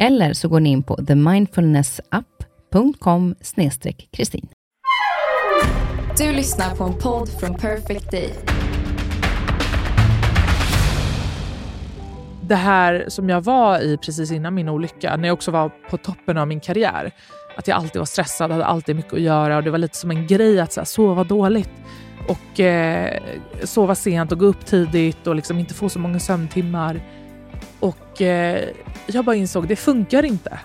Eller så går ni in på themindfulnessapp.com kristin. Du lyssnar på en podd från Perfect Day. Det här som jag var i precis innan min olycka, när jag också var på toppen av min karriär. Att jag alltid var stressad, hade alltid mycket att göra och det var lite som en grej att så här, sova dåligt och eh, sova sent och gå upp tidigt och liksom inte få så många sömntimmar. Och eh, jag bara insåg, det funkar inte.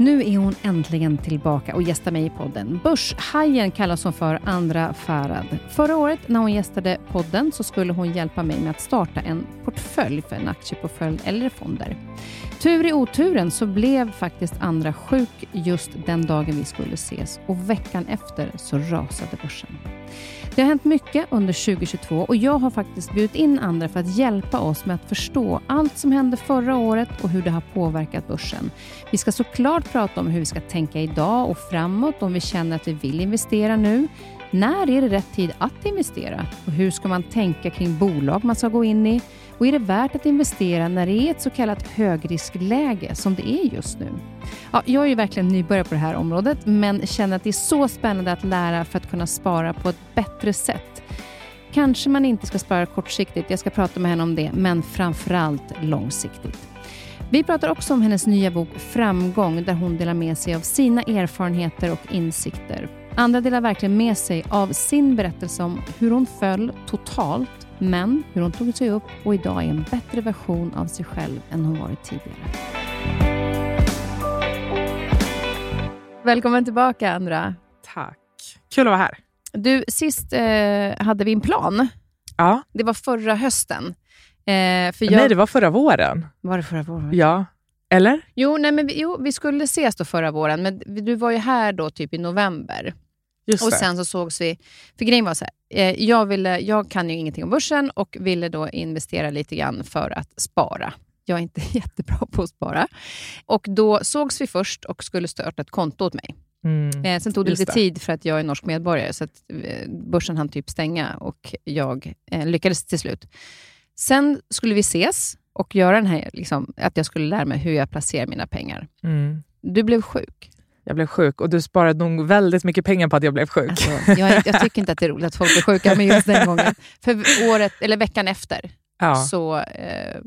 Nu är hon äntligen tillbaka och gästar mig i podden. Börshajen kallas hon för Andra Farad. Förra året när hon gästade podden så skulle hon hjälpa mig med att starta en portfölj för en aktieportfölj eller fonder. Tur i oturen så blev faktiskt Andra sjuk just den dagen vi skulle ses och veckan efter så rasade börsen. Det har hänt mycket under 2022 och jag har faktiskt bjudit in andra för att hjälpa oss med att förstå allt som hände förra året och hur det har påverkat börsen. Vi ska såklart prata om hur vi ska tänka idag och framåt om vi känner att vi vill investera nu. När är det rätt tid att investera? Och hur ska man tänka kring bolag man ska gå in i? Och är det värt att investera när det är ett så kallat högriskläge som det är just nu? Ja, jag är ju verkligen nybörjare på det här området, men känner att det är så spännande att lära för att kunna spara på ett bättre sätt. Kanske man inte ska spara kortsiktigt, jag ska prata med henne om det, men framförallt långsiktigt. Vi pratar också om hennes nya bok Framgång, där hon delar med sig av sina erfarenheter och insikter. Andra delar verkligen med sig av sin berättelse om hur hon föll totalt, men hur hon tog sig upp och idag är en bättre version av sig själv än hon varit tidigare. Välkommen tillbaka, Andra. Tack. Kul att vara här. Du, sist eh, hade vi en plan. Ja. Det var förra hösten. Eh, för jag... Nej, det var förra våren. Var det förra våren? Ja. Eller? Jo, nej, men vi, jo, vi skulle ses då förra våren, men du var ju här då typ i november. Just och det. sen så sågs vi. För grejen var så här, eh, jag, ville, jag kan ju ingenting om börsen och ville då investera lite grann för att spara. Jag är inte jättebra på att spara. Och då sågs vi först och skulle starta ett konto åt mig. Mm, Eh, sen tog det just lite det. tid för att jag är norsk medborgare, så att eh, börsen hann typ stänga och jag lyckades till slut. Sen skulle vi ses och göra den här, liksom, att jag skulle lära mig hur jag placerar mina pengar. Mm. Du blev sjuk. Jag blev sjuk och du sparade nog väldigt mycket pengar på att jag blev sjuk. Alltså, jag, jag tycker inte att det är roligt att folk blir sjuka, men just den gången. För året, eller veckan efter ja. så eh,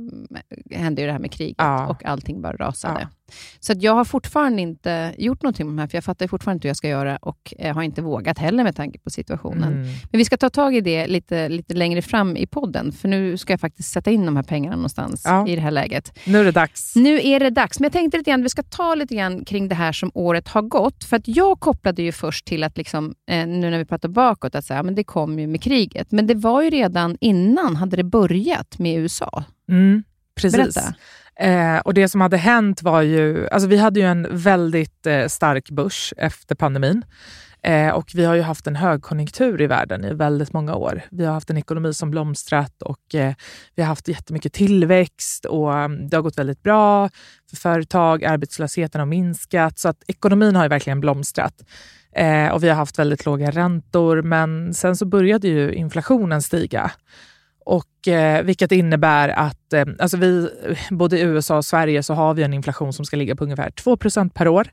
hände ju det här med kriget Ja. och allting bara rasade. Ja. Så jag har fortfarande inte gjort någonting med de här, för jag fattar fortfarande inte hur jag ska göra och eh, har inte vågat heller med tanke på situationen. Mm. Men vi ska ta tag i det lite, lite längre fram i podden, för nu ska jag faktiskt sätta in de här pengarna någonstans Ja. i det här läget. Nu är det dags. Nu är det dags, men jag tänkte lite grann, vi ska ta lite grann kring det här som året har gått. För att jag kopplade ju först till att, liksom, eh, nu när vi pratar bakåt, att säga, men det kom ju med kriget. Men det var ju redan innan hade det börjat med USA. Mm, precis. Berätta. Eh, och Det som hade hänt var ju... Alltså vi hade ju en väldigt eh, stark börs efter pandemin. Eh, och Vi har ju haft en högkonjunktur i världen i väldigt många år. Vi har haft en ekonomi som blomstrat och eh, vi har haft jättemycket tillväxt och mm, det har gått väldigt bra för företag. Arbetslösheten har minskat, så att ekonomin har ju verkligen blomstrat. Eh, och Vi har haft väldigt låga räntor, men sen så började ju inflationen stiga. Och, eh, vilket innebär att eh, alltså vi, både i USA och Sverige så har vi en inflation som ska ligga på ungefär 2% per år.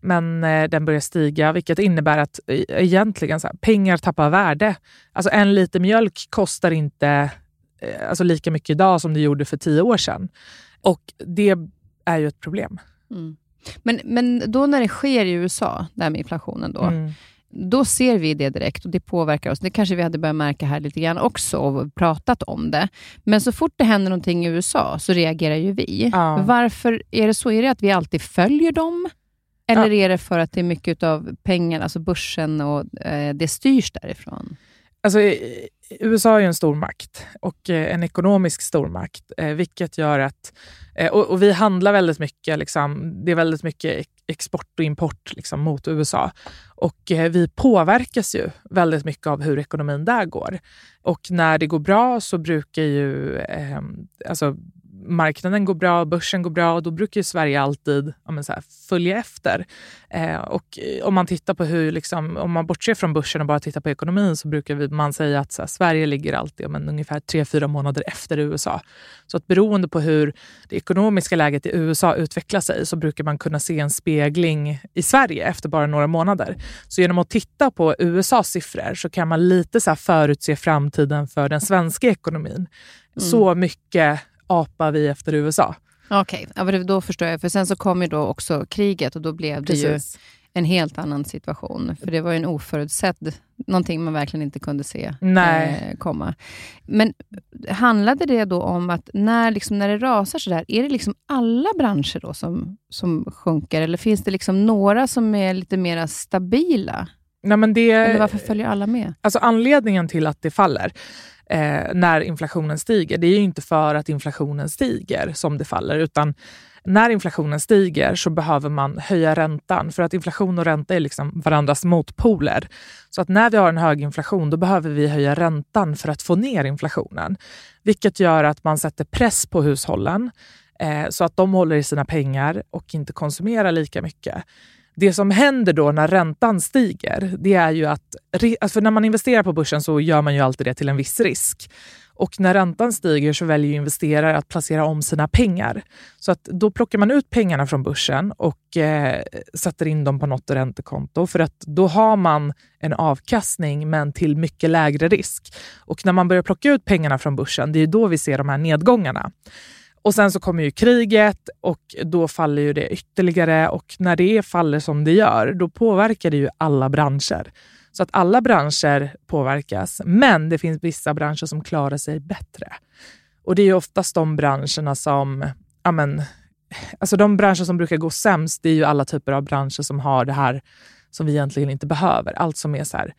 Men eh, den börjar stiga, vilket innebär att eh, egentligen så här, pengar tappar värde. Alltså en liter mjölk kostar inte eh, alltså lika mycket idag som det gjorde för tio år sedan. Och det är ju ett problem. Mm. Men, men då när det sker i USA, det här med inflationen, då, mm då ser vi det direkt och det påverkar oss. Det kanske vi hade börjat märka här lite grann också och pratat om det. Men så fort det händer någonting i USA så reagerar ju vi. Ja. Varför är det så? Är det att vi alltid följer dem? Eller ja. är det för att det är mycket av pengarna, alltså börsen och eh, det styrs därifrån? Alltså, USA är ju en stormakt och eh, en ekonomisk stormakt, eh, vilket gör att... Eh, och, och, vi handlar väldigt mycket, liksom, det är väldigt mycket export och import liksom, mot USA. Och vi påverkas ju väldigt mycket av hur ekonomin där går. Och när det går bra så brukar ju eh, alltså, marknaden går bra, börsen går bra då brukar Sverige alltid ja, så här, följa efter. Eh, och om man tittar på hur, liksom, om man bortser från börsen och bara tittar på ekonomin så brukar vi, man säga att här, Sverige ligger alltid men, ungefär tre fyra månader efter USA. Så att beroende på hur det ekonomiska läget i USA utvecklar sig så brukar man kunna se en spegling i Sverige efter bara några månader. Så genom att titta på USAs siffror så kan man lite så förutse framtiden för den svenska ekonomin. Mm. Så mycket apar vi efter USA. Okej, okay. ja, då förstår jag. För sen så kom ju då också kriget och då blev det Precis. ju en helt annan situation. För det var ju en oförutsedd, någonting man verkligen inte kunde se eh, komma. Men handlade det då om att när, liksom, när det rasar så där, är det liksom alla branscher då som, som sjunker? Eller finns det liksom några som är lite mer stabila? Nej, men det, Eller varför följer alla med? Alltså anledningen till att det faller eh, när inflationen stiger, det är ju inte för att inflationen stiger som det faller, utan när inflationen stiger så behöver man höja räntan för att inflation och ränta är liksom varandras motpoler. Så att när vi har en hög inflation då behöver vi höja räntan för att få ner inflationen. Vilket gör att man sätter press på hushållen eh, så att de håller i sina pengar och inte konsumerar lika mycket. Det som händer då när räntan stiger, det är ju att... För när man investerar på börsen så gör man ju alltid det till en viss risk. Och när räntan stiger så väljer investerare att placera om sina pengar. Så att då plockar man ut pengarna från börsen och eh, sätter in dem på något räntekonto för att då har man en avkastning men till mycket lägre risk. Och när man börjar plocka ut pengarna från börsen, det är då vi ser de här nedgångarna. Och sen så kommer ju kriget och då faller ju det ytterligare och när det faller som det gör, då påverkar det ju alla branscher. Så att alla branscher påverkas, men det finns vissa branscher som klarar sig bättre. Och det är ju oftast de branscherna som, ja men, alltså de branscher som brukar gå sämst, det är ju alla typer av branscher som har det här som vi egentligen inte behöver. Allt som är så här,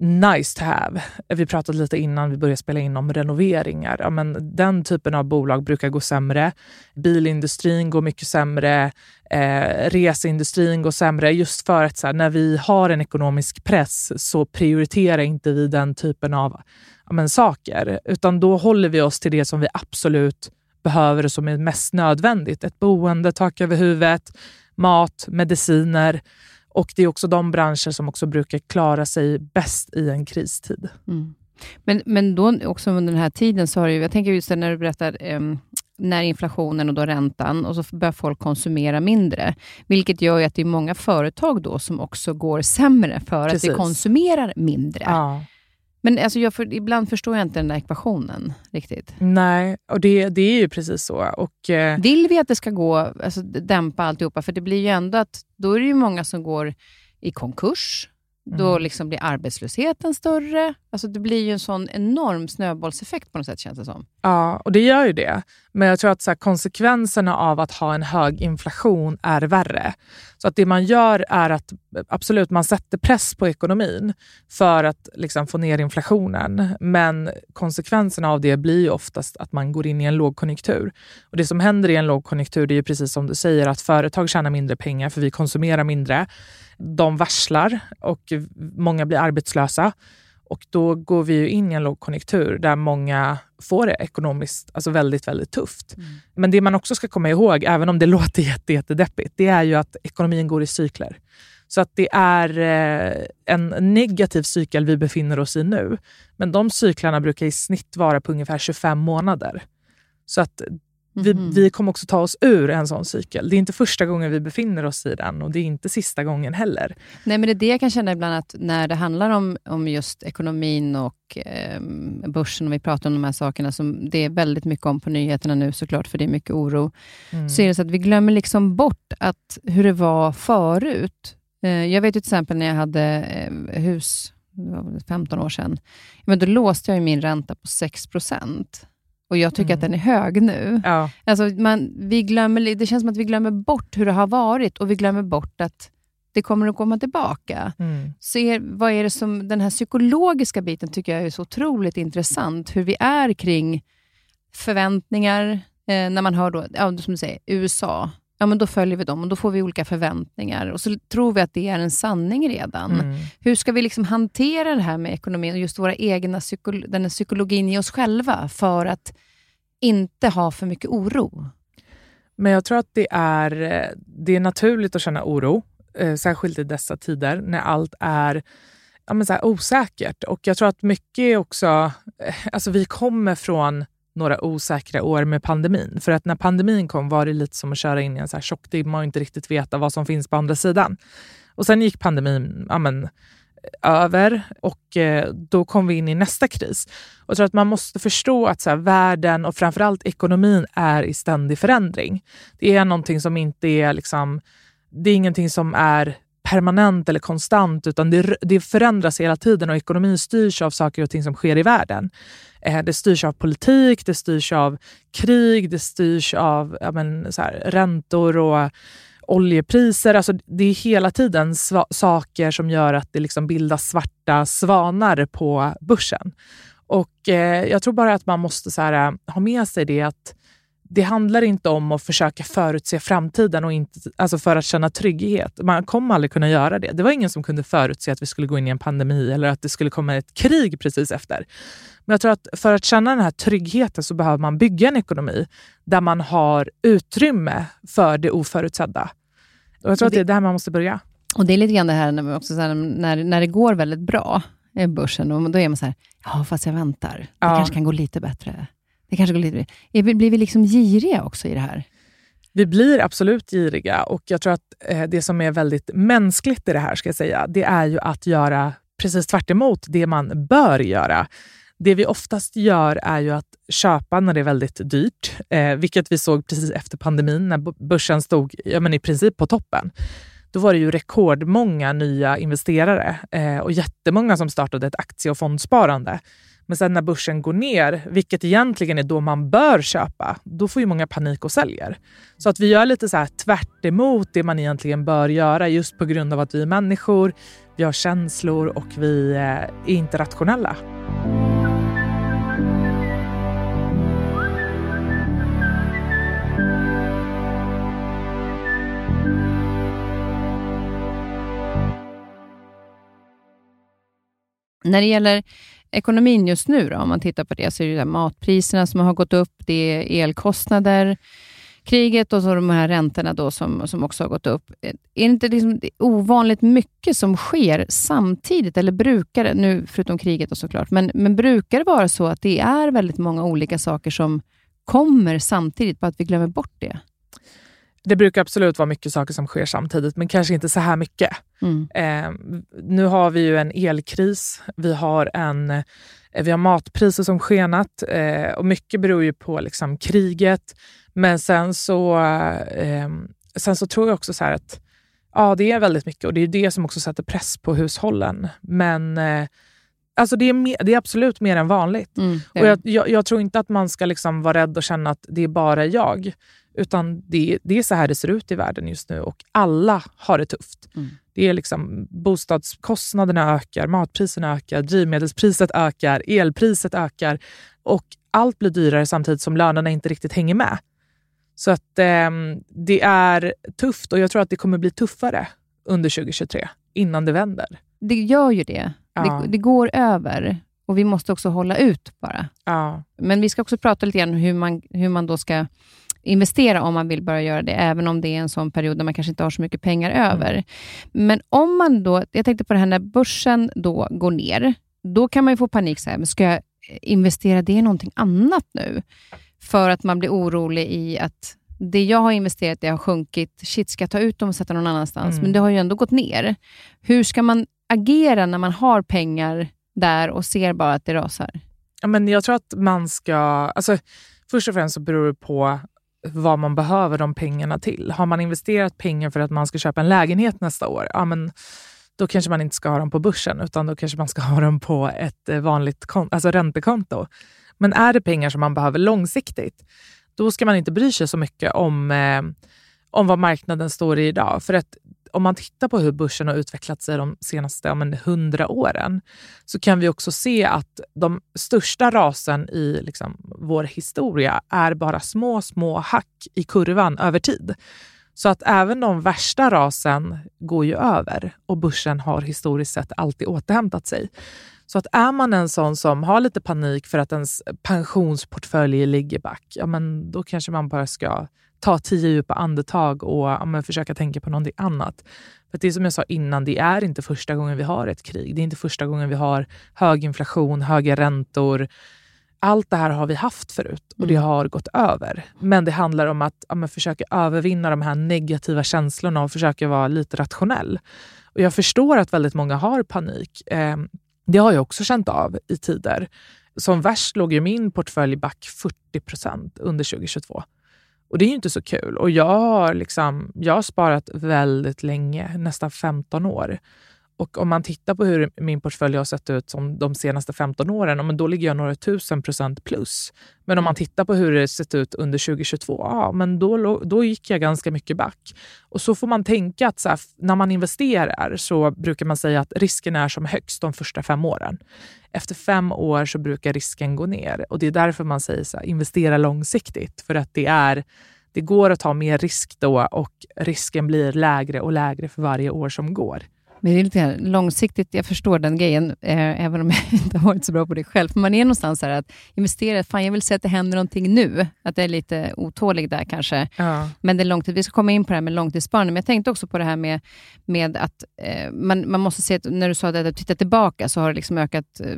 nice to have. Vi pratade lite innan vi började spela in om renoveringar. Ja, men den typen av bolag brukar gå sämre. Bilindustrin går mycket sämre. Eh, reseindustrin går sämre. Just för att så här, när vi har en ekonomisk press så prioriterar inte vi den typen av ja, men, saker. Utan då håller vi oss till det som vi absolut behöver och som är mest nödvändigt. Ett boende, tak över huvudet, mat, mediciner. Och det är också de branscher som också brukar klara sig bäst i en kristid. Mm. Men, men då också under den här tiden, så har du, jag tänker just när du berättar eh, när inflationen och då räntan och så börjar folk konsumera mindre. Vilket gör att det är många företag då som också går sämre för Precis. att vi konsumerar mindre. Ja. Men alltså jag för, ibland förstår jag inte den där ekvationen riktigt. Nej, och det, det är ju precis så. Och, eh... Vill vi att det ska gå, alltså, dämpa alltihopa? För det blir ju ändå att då är det ju många som går i konkurs. Då mm. liksom blir arbetslösheten större. Alltså det blir ju en sån enorm snöbollseffekt på något sätt känns det som. Ja, och det gör ju det. Men jag tror att så här, konsekvenserna av att ha en hög inflation är värre. Så att det man gör är att absolut, man sätter press på ekonomin för att liksom, få ner inflationen. Men konsekvenserna av det blir ju oftast att man går in i en lågkonjunktur. Och Det som händer i en lågkonjunktur det är ju precis som du säger att företag tjänar mindre pengar för vi konsumerar mindre de varslar och många blir arbetslösa. Och då går vi in i en lågkonjunktur där många får det ekonomiskt alltså väldigt, väldigt tufft. Mm. Men det man också ska komma ihåg, även om det låter jätte, jättedeppigt, det är ju att ekonomin går i cykler. Så att det är eh, en negativ cykel vi befinner oss i nu. Men de cyklarna brukar i snitt vara på ungefär 25 månader. Så att vi, Mhm. vi kommer också ta oss ur en sån cykel. Det är inte första gången vi befinner oss i den och det är inte sista gången heller. Nej, men det är det jag kan känna ibland, att när det handlar om, om just ekonomin och eh, börsen, och vi pratar om de här sakerna, som det är väldigt mycket om på nyheterna nu såklart, för det är mycket oro, Mm. så är det så att vi glömmer liksom bort att hur det var förut. Eh, jag vet ju till exempel när jag hade eh, hus, det var väl 15 år sedan, men då låste jag min ränta på 6 och jag tycker Mm. att den är hög nu. Ja, Alltså man, vi glömmer, det känns som att vi glömmer bort hur det har varit och vi glömmer bort att det kommer att komma tillbaka. mm. Ser, vad är det som, den här psykologiska biten tycker jag är så otroligt intressant. Hur vi är kring förväntningar. Eh, när man hör då, ja, som du säger, USA, ja, men då följer vi dem och då får vi olika förväntningar. Och så tror vi att det är en sanning redan. Mm. Hur ska vi liksom hantera det här med ekonomin och just våra egna psyko, den psykologin i oss själva för att inte ha för mycket oro? Men jag tror att det är, det är naturligt att känna oro, eh, särskilt i dessa tider när allt är ja, men så osäkert. Och jag tror att mycket också... eh, Alltså vi kommer från några osäkra år med pandemin. För att när pandemin kom var det lite som att köra in i en så här tjockdimma och inte riktigt veta vad som finns på andra sidan. Och sen gick pandemin amen, över och eh, då kom vi in i nästa kris. Och jag tror att man måste förstå att så här, världen och framförallt ekonomin är i ständig förändring. Det är någonting som inte är liksom, det är ingenting som är permanent eller konstant utan det, det förändras hela tiden och ekonomin styrs av saker och ting som sker i världen. Eh, det styrs av politik, det styrs av krig, det styrs av ja, men, så här, räntor och oljepriser. Alltså, det är hela tiden saker som gör att det liksom bildas svarta svanar på börsen. Och eh, Jag tror bara att man måste så här, ha med sig det att det handlar inte om att försöka förutse framtiden och inte, alltså för att känna trygghet. Man kommer aldrig kunna göra det. Det var ingen som kunde förutse att vi skulle gå in i en pandemi eller att det skulle komma ett krig precis efter. Men jag tror att för att känna den här tryggheten så behöver man bygga en ekonomi där man har utrymme för det oförutsedda. Och jag tror att det är där man måste börja. Och Det är lite grann det här, när, också här, när, när det går väldigt bra i börsen, och då är man så här, ja fast jag väntar. Det Ja. kanske kan gå lite bättre. Det kanske går lite Blir vi liksom giriga också i det här? Vi blir absolut giriga och jag tror att eh, det som är väldigt mänskligt i det här, ska jag säga, det är ju att göra precis tvärt emot det man bör göra. Det vi oftast gör är ju att köpa när det är väldigt dyrt, eh, vilket vi såg precis efter pandemin när börsen stod ja, men i princip på toppen. Då var det ju rekordmånga nya investerare eh, och jättemånga som startade ett aktie och fondsparande. Men sen när börsen går ner, vilket egentligen är då man bör köpa, då får ju många panik och säljer. Så att vi gör lite så här tvärt emot det man egentligen bör göra just på grund av att vi är människor, vi har känslor och vi eh, är inte rationella. När det gäller ekonomin just nu, då, om man tittar på det, så är det matpriserna som har gått upp, det är elkostnader, kriget och så de här räntorna då som, som också har gått upp. Är det inte liksom ovanligt mycket som sker samtidigt, eller brukar det, nu förutom kriget och såklart, men, men brukar det vara så att det är väldigt många olika saker som kommer samtidigt, bara att vi glömmer bort det? Det brukar absolut vara mycket saker som sker samtidigt, men kanske inte så här mycket. Mm. Eh, nu har vi ju en elkris, vi har, en, eh, vi har matpriser som skenat eh, och mycket beror ju på liksom, kriget. Men sen så, eh, sen så tror jag också så att ja, det är väldigt mycket och det är det som också sätter press på hushållen. Men eh, alltså det, är mer, det är absolut mer än vanligt. Mm, Och jag, jag, jag tror inte att man ska liksom vara rädd och känna att det är bara jag. Utan det, det är så här det ser ut i världen just nu och alla har det tufft. Mm. Det är liksom bostadskostnaderna ökar, matpriserna ökar, drivmedelspriset ökar, elpriset ökar och allt blir dyrare samtidigt som lönerna inte riktigt hänger med. Så att ehm, det är tufft och jag tror att det kommer bli tuffare under 2023 innan det vänder. det gör ju det. Ja. det. Det går över och vi måste också hålla ut bara. Ja. Men vi ska också prata lite grann hur man, hur man då ska investera om man vill börja göra det, även om det är en sån period där man kanske inte har så mycket pengar över. Mm. Men om man då, jag tänkte på det här när börsen då går ner, då kan man ju få panik. Så här, men ska jag investera det i någonting annat nu? För att man blir orolig i att det jag har investerat det har sjunkit. Shit, ska jag ta ut dem och sätta någon annanstans? Mm. Men det har ju ändå gått ner. Hur ska man agera när man har pengar där och ser bara att det rasar? Ja, men jag tror att man ska... Alltså, först och främst så beror det på vad man behöver de pengarna till. Har man investerat pengar för att man ska köpa en lägenhet nästa år, ja, men då kanske man inte ska ha dem på börsen, utan då kanske man ska ha dem på ett eh, vanligt alltså räntekonto. Men är det pengar som man behöver långsiktigt, då ska man inte bry sig så mycket om, eh, om vad marknaden står i idag. För att om man tittar på hur börsen har utvecklat sig de senaste hundra åren så kan vi också se att de största rasen i liksom, vår historia är bara små, små hack i kurvan över tid. Så att även de värsta rasen går ju över och börsen har historiskt sett alltid återhämtat sig. Så att är man en sån som har lite panik för att ens pensionsportfölj ligger back, ja men då kanske man bara ska ta tio djupa andetag och ja, försöka tänka på någonting annat. För det är som jag sa innan, det är inte första gången vi har ett krig. Det är inte första gången vi har hög inflation, höga räntor. Allt det här har vi haft förut och det mm. har gått över. Men det handlar om att ja, försöka övervinna de här negativa känslorna och försöka vara lite rationell. Och jag förstår att väldigt många har panik. Eh, det har jag också känt av i tider. Som värst låg ju min portfölj back 40 procent under 2022. Och det är ju inte så kul. Och jag har, liksom, jag har sparat väldigt länge, nästan 15 år. Och om man tittar på hur min portfölj har sett ut som de senaste 15 åren, då ligger jag några tusen procent plus. Men om man tittar på hur det sett ut under 2022, ja, men då, då gick jag ganska mycket back. Och så får man tänka att här, när man investerar så brukar man säga att risken är som högst de första fem åren. Efter fem år så brukar risken gå ner och det är därför man säger så här, investera långsiktigt. För att det är det går att ta mer risk då och risken blir lägre och lägre för varje år som går. Men det är lite långsiktigt, jag förstår den grejen, eh, även om jag inte har varit så bra på det själv. För man är någonstans här att investera, fan jag vill se att det händer någonting nu. Att jag är lite otålig där kanske. Ja. Men det är långtid, vi ska komma in på det här med långtidssparande, men jag tänkte också på det här med, med att eh, man, man måste se, att, när du sa att titta tillbaka, så har det liksom ökat eh,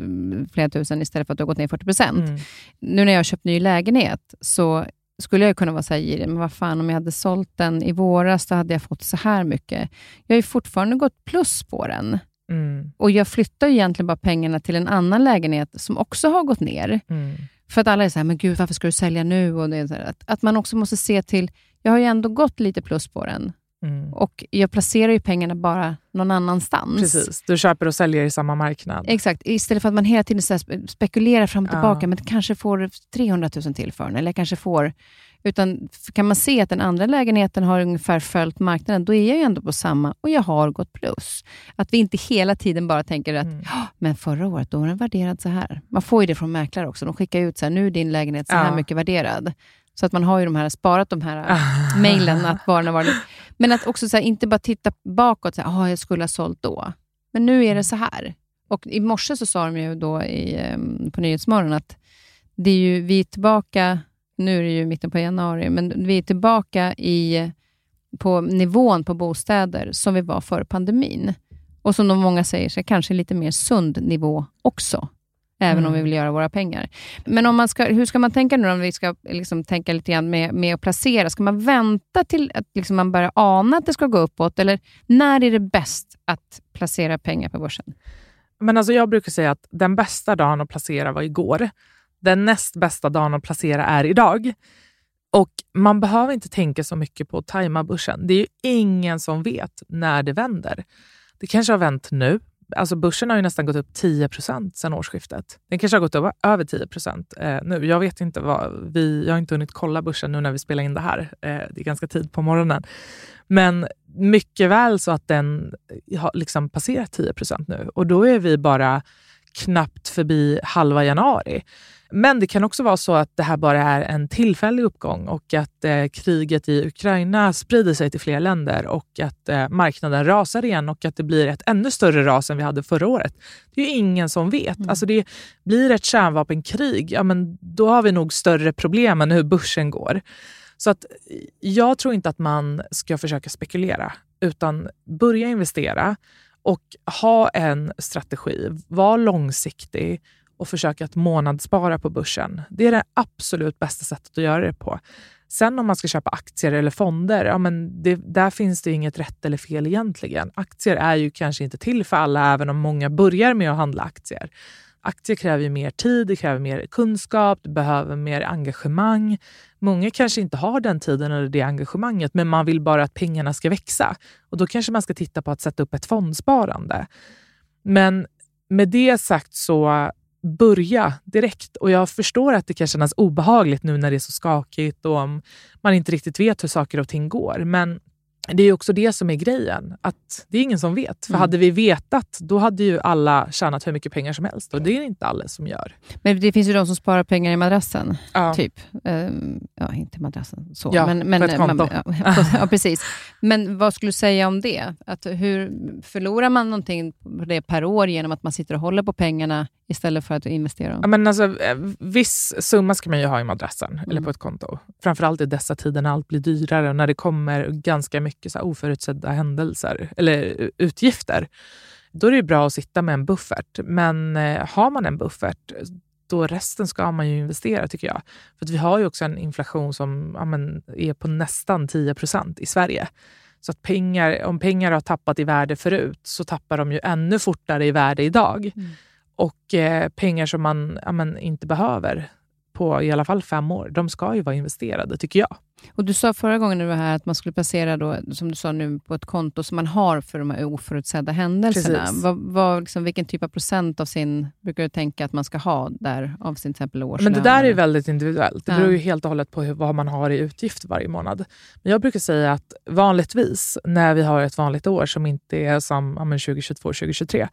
flera tusen istället för att det har gått ner 40 procent. Mm. Nu när jag har köpt ny lägenhet, så skulle jag kunna vara så här girig, men vad fan, om jag hade sålt den i våras, då hade jag fått så här mycket. Jag har ju fortfarande gått plus på den. Mm. Och jag flyttar egentligen bara pengarna till en annan lägenhet som också har gått ner. Mm. För att alla är så här, men gud, varför ska du sälja nu? Och det att, att man också måste se till, jag har ju ändå gått lite plus på den. Mm. Och jag placerar ju pengarna bara någon annanstans. Precis, du köper och säljer i samma marknad. Exakt, istället för att man hela tiden så spekulerar fram och tillbaka, ja. men kanske får 300 000 till för den, eller kanske får... Utan kan man se att den andra lägenheten har ungefär följt marknaden, då är jag ju ändå på samma och jag har gått plus. Att vi inte hela tiden bara tänker att mm. men förra året då var den värderad så här. Man får ju det från mäklare också. De skickar ut så här, nu är din lägenhet så här ja. mycket värderad. Så att man har ju de här, sparat de här mejlen, att var var Men att också så här, inte bara titta bakåt, så här, jag skulle ha sålt då. Men nu är det så här. Och I morse så sa de ju då i, um, på Nyhetsmorgon att det är ju, vi är tillbaka, nu är det ju mitten på januari, men vi är tillbaka i, på nivån på bostäder som vi var före pandemin. Och som de många säger, så kanske lite mer sund nivå också även mm. om vi mm. vill göra våra pengar. Men om man ska, hur ska man tänka nu om vi ska liksom tänka lite grann med, med att placera? Ska man vänta till att liksom man börjar ana att det ska gå uppåt, eller när är det bäst att placera pengar på börsen? Men alltså jag brukar säga att den bästa dagen att placera var igår. Den näst bästa dagen att placera är idag. Och Man behöver inte tänka så mycket på att tajma börsen. Det är ju ingen som vet när det vänder. Det kanske har vänt nu, alltså börsen har ju nästan gått upp 10 procent sedan årsskiftet. Den kanske har gått upp över 10 procent eh, nu. Jag vet inte vad, vi, jag har inte hunnit kolla börsen nu när vi spelar in det här. Eh, det är ganska tid på morgonen. Men mycket väl så att den har liksom passerat 10 procent nu och då är vi bara knappt förbi halva januari. Men det kan också vara så att det här bara är en tillfällig uppgång och att eh, kriget i Ukraina sprider sig till fler länder och att eh, marknaden rasar igen och att det blir ett ännu större ras än vi hade förra året. Det är ju ingen som vet. Mm. Alltså det blir ett kärnvapenkrig, ja, men då har vi nog större problem än hur börsen går. Så att jag tror inte att man ska försöka spekulera, utan börja investera och ha en strategi. Var långsiktig och försöka att månadsspara på börsen. Det är det absolut bästa sättet att göra det på. Sen om man ska köpa aktier eller fonder, ja, men det, där finns det inget rätt eller fel egentligen. Aktier är ju kanske inte till för alla, även om många börjar med att handla aktier. Aktier kräver ju mer tid, det kräver mer kunskap, det behöver mer engagemang. Många kanske inte har den tiden eller det engagemanget, men man vill bara att pengarna ska växa. Och Då kanske man ska titta på att sätta upp ett fondsparande. Men med det sagt så börja direkt. Och jag förstår att det kan kännas obehagligt nu när det är så skakigt och man inte riktigt vet hur saker och ting går. Men det är också det som är grejen, att det är ingen som vet. För mm. hade vi vetat, då hade ju alla tjänat hur mycket pengar som helst och det är inte alla som gör. Men det finns ju de som sparar pengar i madrassen, ja. typ. Um, ja, inte madrassen så. Ja, men, men, på ett konto. Man, ja, ja, precis. Men vad skulle du säga om det? Att hur Förlorar man någonting på det per år genom att man sitter och håller på pengarna istället för att investera dem? Ja, men alltså, eh, viss summa ska man ju ha i madrassen mm. eller på ett konto. Framförallt i dessa tider när allt blir dyrare och när det kommer ganska mycket så här oförutsedda händelser eller utgifter. Då är det bra att sitta med en buffert. Men eh, har man en buffert, då resten ska man ju investera tycker jag. För vi har ju också en inflation som ja, men, är på nästan 10% i Sverige. Så att pengar, om pengar har tappat i värde förut så tappar de ju ännu fortare i värde idag. Mm. Och eh, pengar som man ja, men, inte behöver på i alla fall fem år, de ska ju vara investerade tycker jag. Och Du sa förra gången du var här att man skulle placera, då, som du sa nu, på ett konto som man har för de här oförutsedda händelserna. Vad, vad, liksom, vilken typ av procent av sin, brukar du tänka att man ska ha där, av sin exempel årslön? Men Det där är väldigt individuellt. Det beror ju helt och hållet på vad man har i utgift varje månad. Men Jag brukar säga att vanligtvis, när vi har ett vanligt år som inte är som ja, 2022, 2023,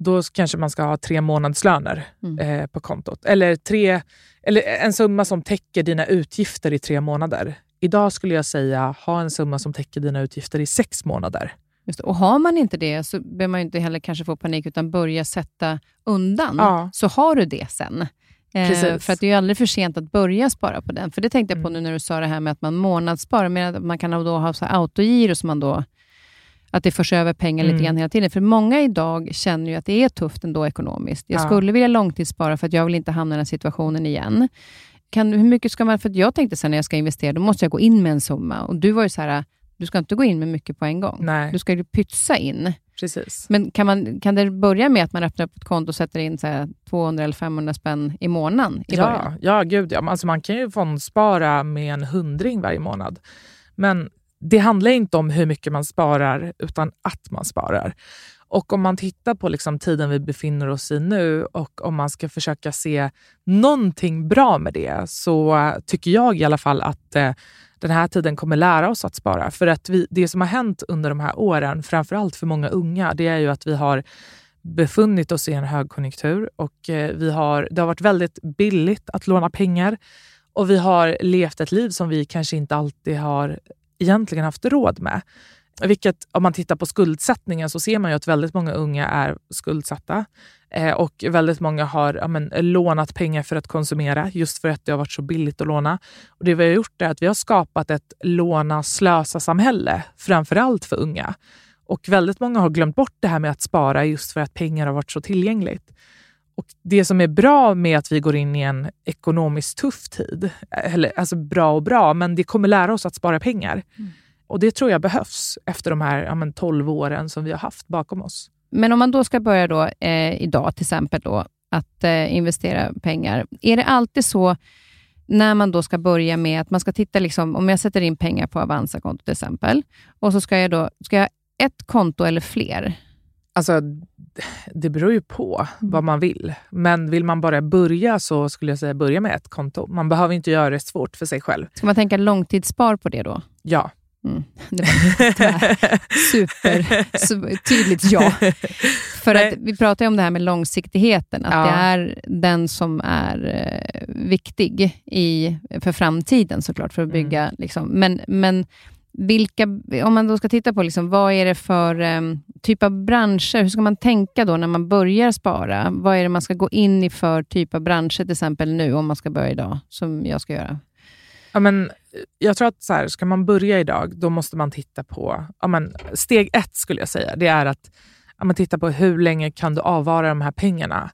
då kanske man ska ha tre månadslöner mm. eh, på kontot. Eller, tre, eller en summa som täcker dina utgifter i tre månader. Idag skulle jag säga ha en summa som täcker dina utgifter i sex månader. Just Och Har man inte det så behöver man inte heller kanske få panik, utan börja sätta undan, ja. så har du det sen. Eh, för att det är aldrig för sent att börja spara på den. För Det tänkte jag på mm. nu när du sa det här med att man månadssparar, men att man kan då ha så autogiro som man då att det förs över pengar mm. lite grann hela tiden. För många idag känner ju att det är tufft ändå ekonomiskt. Jag ja. skulle vilja långtidsspara för att jag vill inte hamna i den här situationen igen. Kan, hur mycket ska man... För jag tänkte sen när jag ska investera, då måste jag gå in med en summa. Och du var ju så här, du ska inte gå in med mycket på en gång. Nej. Du ska ju pytsa in. Precis. Men kan, man, kan det börja med att man öppnar upp ett konto och sätter in så 200 eller 500 spänn i månaden? I ja, ja, gud ja. Alltså man kan ju fondspara med en hundring varje månad. Men det handlar inte om hur mycket man sparar, utan att man sparar. Och om man tittar på liksom tiden vi befinner oss i nu och om man ska försöka se någonting bra med det så tycker jag i alla fall att eh, den här tiden kommer lära oss att spara. För att vi, det som har hänt under de här åren, framförallt för många unga, det är ju att vi har befunnit oss i en högkonjunktur och eh, vi har, det har varit väldigt billigt att låna pengar och vi har levt ett liv som vi kanske inte alltid har egentligen haft råd med. Vilket, om man tittar på skuldsättningen så ser man ju att väldigt många unga är skuldsatta. Eh, och väldigt många har ja, men, lånat pengar för att konsumera, just för att det har varit så billigt att låna. Och Det vi har gjort är att vi har skapat ett låna-slösa-samhälle, framförallt för unga. Och väldigt många har glömt bort det här med att spara just för att pengar har varit så tillgängligt. Och Det som är bra med att vi går in i en ekonomiskt tuff tid, eller, alltså bra och bra, men det kommer lära oss att spara pengar. Mm. Och Det tror jag behövs efter de här ja, men 12 åren som vi har haft bakom oss. Men om man då ska börja då, eh, idag till exempel då, att eh, investera pengar, är det alltid så när man då ska börja med att man ska titta, liksom, om jag sätter in pengar på Avanza-konto till exempel, och så ska jag då, ska jag ett konto eller fler? Alltså, det beror ju på mm. vad man vill. Men vill man bara börja så skulle jag säga börja med ett konto. Man behöver inte göra det svårt för sig själv. Ska man tänka långtidsspar på det då? Ja. Mm. Det var super tydligt ja. För att vi pratar ju om det här med långsiktigheten, att ja. det är den som är eh, viktig i, för framtiden såklart, för att mm. bygga. Mm. Liksom. Men, men vilka, om man då ska titta på liksom, vad är det för um, typ av branscher, hur ska man tänka då när man börjar spara? Vad är det man ska gå in i för typ av branscher till exempel nu, om man ska börja idag, som jag ska göra? Ja, men, eh, jag tror att så här, ska man börja idag, då måste man titta på... Ja, men, steg ett skulle jag säga, det är att ja, men, titta på hur länge kan du avvara de här pengarna.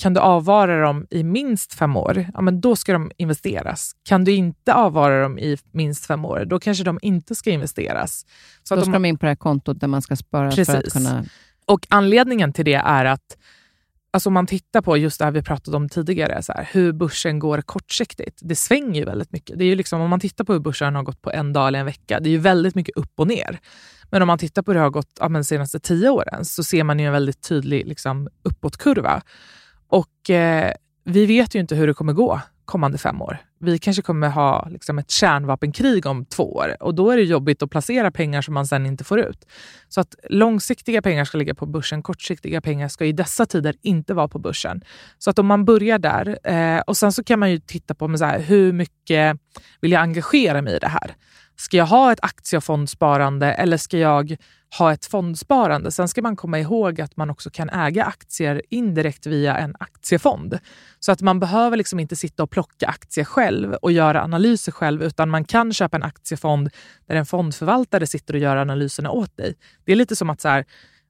Kan du avvara dem i minst fem år, ja, men då ska de investeras. Kan du inte avvara dem i minst fem år, då kanske de inte ska investeras. Så då ska de, in på det här kontot där man ska spara precis. för att kunna... Och anledningen till det är att Alltså om man tittar på just det här vi pratade om tidigare, så här, hur börsen går kortsiktigt. Det svänger ju väldigt mycket. Det är ju liksom, om man tittar på hur börsen har gått på en dag eller en vecka, det är ju väldigt mycket upp och ner. Men om man tittar på hur det har gått ja, de senaste tio åren så ser man ju en väldigt tydlig liksom, uppåtkurva. Och eh, vi vet ju inte hur det kommer gå kommande fem år. Vi kanske kommer ha liksom, ett kärnvapenkrig om två år och då är det jobbigt att placera pengar som man sen inte får ut. Så att långsiktiga pengar ska ligga på börsen, kortsiktiga pengar ska i dessa tider inte vara på börsen. Så att om man börjar där eh, och sen så kan man ju titta på så här, hur mycket vill jag engagera mig i det här? Ska jag ha ett aktie och fondsparande eller ska jag ha ett fondsparande? Sen ska man komma ihåg att man också kan äga aktier indirekt via en aktiefond. Så att man behöver liksom inte sitta och plocka aktier själv och göra analyser själv, utan man kan köpa en aktiefond där en fondförvaltare sitter och gör analyserna åt dig. Det är lite som att så här,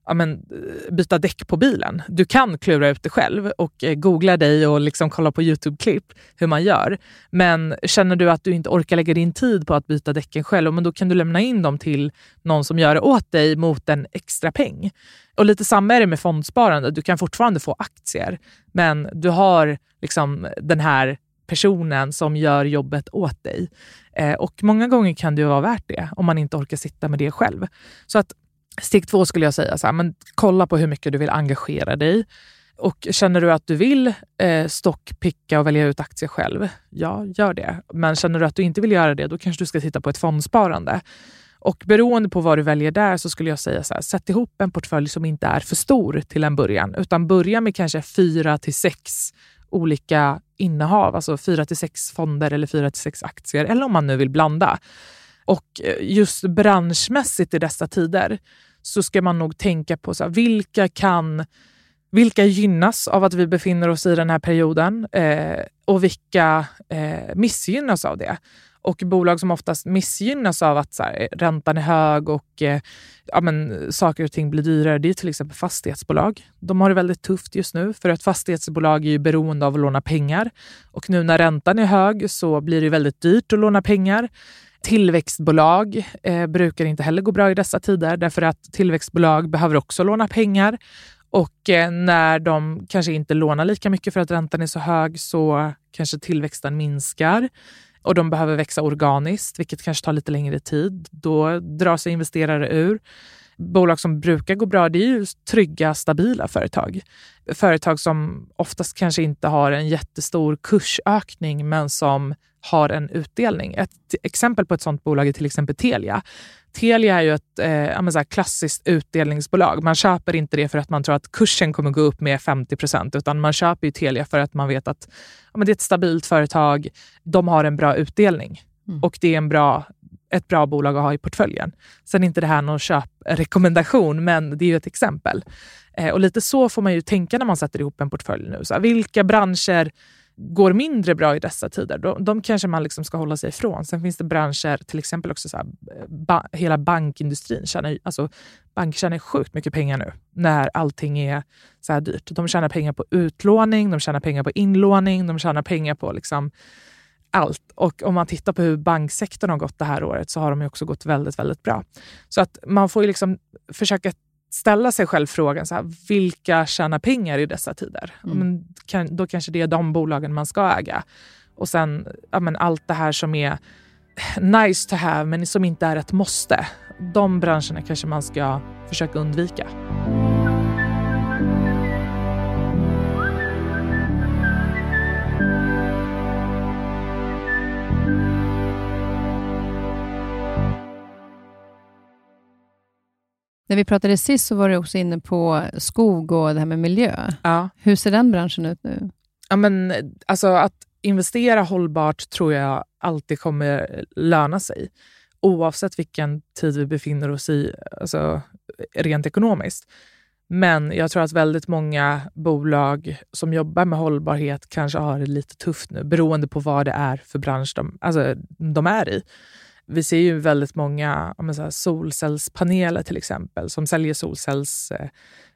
ja, men, eh, byta däck på bilen. Du kan klura ut det själv och eh, googla dig och liksom kolla på Youtube-klipp hur man gör. Men känner du att du inte orkar lägga din tid på att byta däcken själv, men då kan du lämna in dem till någon som gör det åt dig mot en extra peng. Och lite samma är det med fondsparande. Du kan fortfarande få aktier, men du har liksom den här personen som gör jobbet åt dig. Eh, och många gånger kan det vara värt det om man inte orkar sitta med det själv. Så att Steg två skulle jag säga, så här, men kolla på hur mycket du vill engagera dig. Och Känner du att du vill eh, stockpicka och välja ut aktier själv, ja, gör det. Men känner du att du inte vill göra det, då kanske du ska titta på ett fondsparande. Och beroende på vad du väljer där så skulle jag säga så här, sätt ihop en portfölj som inte är för stor till en början, utan börja med kanske fyra till sex olika innehav, alltså fyra till sex fonder eller fyra till sex aktier, eller om man nu vill blanda. Och eh, just branschmässigt i dessa tider så ska man nog tänka på så här, vilka kan vilka gynnas av att vi befinner oss i den här perioden eh, och vilka eh, missgynnas av det? Och bolag som oftast missgynnas av att så här, räntan är hög och eh, ja, men, saker och ting blir dyrare, det är till exempel fastighetsbolag. De har det väldigt tufft just nu för att fastighetsbolag är ju beroende av att låna pengar. Och nu när räntan är hög så blir det väldigt dyrt att låna pengar. Tillväxtbolag eh, brukar inte heller gå bra i dessa tider därför att tillväxtbolag behöver också låna pengar. Och eh, när de kanske inte lånar lika mycket för att räntan är så hög så kanske tillväxten minskar och de behöver växa organiskt, vilket kanske tar lite längre tid. Då drar sig investerare ur. Bolag som brukar gå bra det är ju trygga, stabila företag. Företag som oftast kanske inte har en jättestor kursökning men som har en utdelning. Ett exempel på ett sånt bolag är till exempel Telia. Telia är ju ett eh, så klassiskt utdelningsbolag. Man köper inte det för att man tror att kursen kommer gå upp med 50 procent, utan man köper ju Telia för att man vet att ja, det är ett stabilt företag. De har en bra utdelning mm. och det är en bra, ett bra bolag att ha i portföljen. Sen är inte det här någon köprekommendation, men det är ju ett exempel. Eh, och lite så får man ju tänka när man sätter ihop en portfölj nu. Så här, vilka branscher går mindre bra i dessa tider, de, de kanske man liksom ska hålla sig ifrån. Sen finns det branscher, till exempel också så här, ba, hela bankindustrin. Tjänar, alltså, banker tjänar sjukt mycket pengar nu när allting är så här dyrt. De tjänar pengar på utlåning, de tjänar pengar på inlåning, de tjänar pengar på liksom allt. Och om man tittar på hur banksektorn har gått det här året så har de också gått väldigt, väldigt bra. Så att man får liksom försöka ställa sig själv frågan, så här, vilka tjänar pengar i dessa tider? Mm. Men, kan, då kanske det är de bolagen man ska äga. Och sen ja, men allt det här som är nice to have men som inte är ett måste. De branscherna kanske man ska försöka undvika. När vi pratade sist så var du också inne på skog och det här med miljö. Ja. Hur ser den branschen ut nu? Ja, men, alltså, att investera hållbart tror jag alltid kommer löna sig. Oavsett vilken tid vi befinner oss i, alltså, rent ekonomiskt. Men jag tror att väldigt många bolag som jobbar med hållbarhet kanske har det lite tufft nu beroende på vad det är för bransch de, alltså, de är i. Vi ser ju väldigt många säga, solcellspaneler till exempel som säljer solcells eh,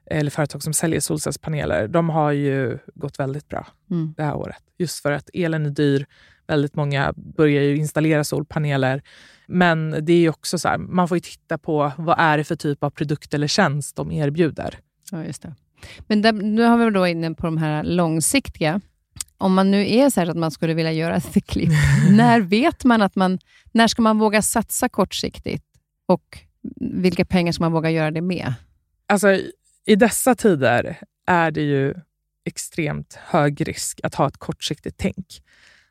eller företag som säljer solcellspaneler. De har ju gått väldigt bra mm. det här året. Just för att elen är dyr. Väldigt många börjar ju installera solpaneler. Men det är också så här, man får ju titta på vad är det för typ av produkt eller tjänst de erbjuder. Ja, just det. Men där, nu har vi då inne på de här långsiktiga. Om man nu är så här att man skulle vilja göra ett klipp, när vet man att man... När ska man våga satsa kortsiktigt? Och vilka pengar ska man våga göra det med? Alltså, I dessa tider är det ju extremt hög risk att ha ett kortsiktigt tänk.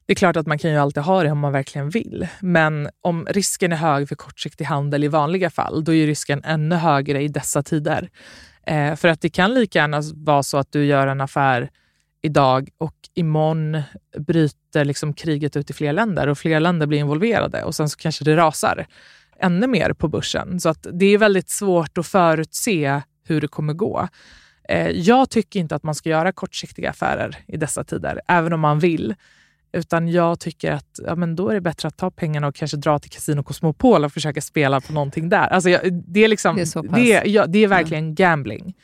Det är klart att man kan ju alltid ha det om man verkligen vill. Men om risken är hög för kortsiktig handel i vanliga fall, då är risken ännu högre i dessa tider. Eh, för att det kan lika gärna vara så att du gör en affär idag och imorgon bryter liksom kriget ut i fler länder och fler länder blir involverade och sen så kanske det rasar ännu mer på börsen. Så att det är väldigt svårt att förutse hur det kommer gå. Eh, jag tycker inte att man ska göra kortsiktiga affärer i dessa tider, även om man vill. Utan jag tycker att ja, men då är det bättre att ta pengarna och kanske dra till Casino Cosmopol och försöka spela på någonting där. Alltså, det, är liksom, det, är det, ja, det är verkligen gambling.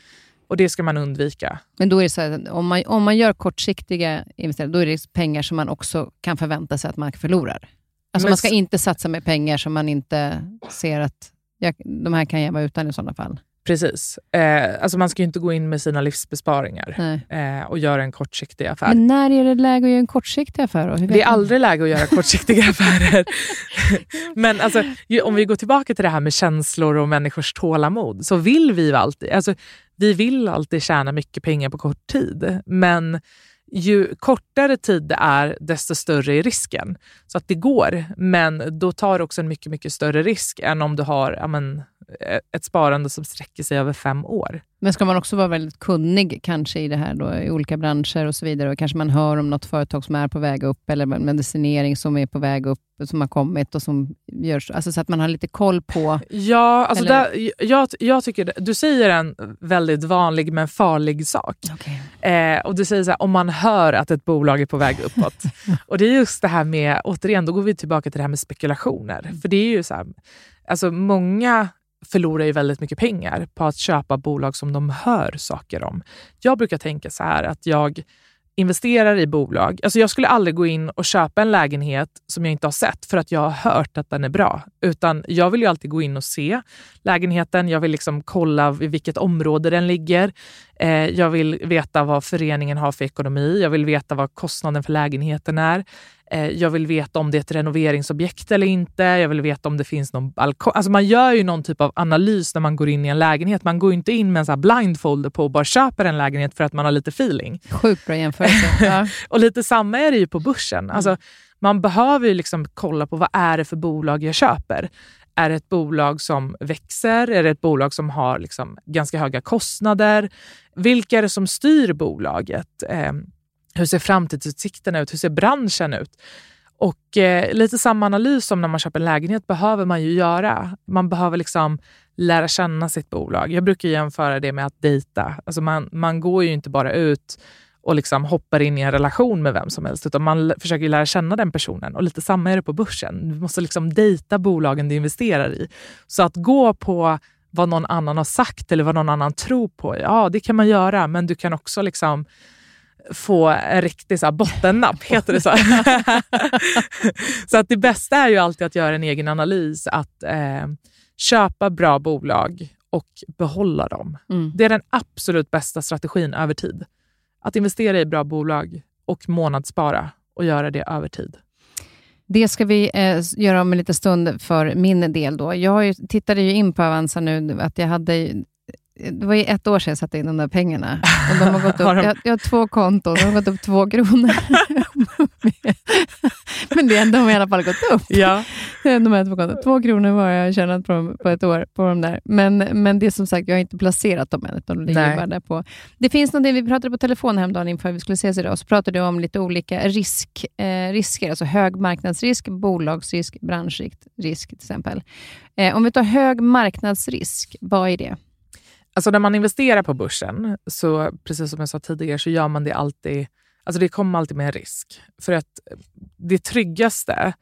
Och det ska man undvika. Men då är det så att om man, om man gör kortsiktiga investeringar, då är det pengar som man också kan förvänta sig att man förlorar. Alltså man ska inte satsa med pengar som man inte ser att jag, de här kan jag vara utan i sådana fall. Precis. Eh, alltså man ska ju inte gå in med sina livsbesparingar eh, och göra en kortsiktig affär. Men när är det läge att göra en kortsiktig affär? Det är aldrig läge att göra kortsiktiga affärer. Men alltså, om vi går tillbaka till det här med känslor och människors tålamod, så vill vi alltid, alltså, vi vill alltid tjäna mycket pengar på kort tid. Men ju kortare tid det är, desto större är risken. Så att det går, men då tar du också en mycket, mycket större risk än om du har ja, men, ett sparande som sträcker sig över fem år. Men ska man också vara väldigt kunnig kanske i det här då, i olika branscher och så vidare och kanske man hör om något företag som är på väg upp eller medicinering som är på väg upp, som har kommit och som görs, alltså så att man har lite koll på... Ja, alltså där, jag, jag tycker du säger en väldigt vanlig men farlig sak. Okay. Eh, och Du säger så här, om man hör att ett bolag är på väg uppåt. och Det är just det här med, återigen, då går vi tillbaka till det här med spekulationer. För det är ju så här, alltså många förlorar ju väldigt mycket pengar på att köpa bolag som de hör saker om. Jag brukar tänka så här att jag investerar i bolag. Alltså jag skulle aldrig gå in och köpa en lägenhet som jag inte har sett för att jag har hört att den är bra. Utan jag vill ju alltid gå in och se lägenheten. Jag vill liksom kolla i vilket område den ligger. Eh, jag vill veta vad föreningen har för ekonomi. Jag vill veta vad kostnaden för lägenheten är. Eh, jag vill veta om det är ett renoveringsobjekt eller inte. Jag vill veta om det finns någon balkong. Alltså man gör ju någon typ av analys när man går in i en lägenhet. Man går inte in med en så blindfolder på och bara köper en lägenhet för att man har lite feeling. Sjukt bra jämförelse. Ja. och lite samma är det ju på börsen. Mm. Alltså, man behöver ju liksom kolla på vad är det för bolag jag köper. Är det ett bolag som växer? Är det ett bolag som har liksom ganska höga kostnader? Vilka är det som styr bolaget? Eh, hur ser framtidsutsikterna ut? Hur ser branschen ut? Och eh, lite samma analys som när man köper en lägenhet behöver man ju göra. Man behöver liksom lära känna sitt bolag. Jag brukar jämföra det med att dejta. Alltså man, man går ju inte bara ut och liksom hoppar in i en relation med vem som helst, utan man försöker lära känna den personen. Och lite samma är det på börsen. Du måste liksom dejta bolagen du investerar i. Så att gå på vad någon annan har sagt eller vad någon annan tror på, ja det kan man göra, men du kan också liksom få en riktig så här, bottennapp, heter det så? så att det bästa är ju alltid att göra en egen analys, att eh, köpa bra bolag och behålla dem. Mm. Det är den absolut bästa strategin över tid. Att investera i bra bolag och månadsspara och göra det över tid. Det ska vi eh, göra om en liten stund för min del. Då. Jag ju, tittade ju in på Avanza nu, att jag hade det var ju ett år sedan jag satte in de där pengarna. Och de har gått upp, har de... jag, jag, har två konton, de har gått upp två kronor. Men det, de har i alla fall gått upp. Ja. De här två, konton. två kronor var jag tjänat på, på ett år på de där. Men, men det är som sagt, jag har inte placerat dem än, utan de ligger bara där på. Det finns någonting, vi pratade på telefon häromdagen inför vi skulle ses idag, så pratade du om lite olika risk, eh, risker, alltså hög marknadsrisk, bolagsrisk, branschrisk risk till exempel. Eh, om vi tar hög marknadsrisk, vad är det? Alltså när man investerar på börsen, så precis som jag sa tidigare, så gör man det alltid... Alltså det kommer alltid med en risk. För att det tryggaste,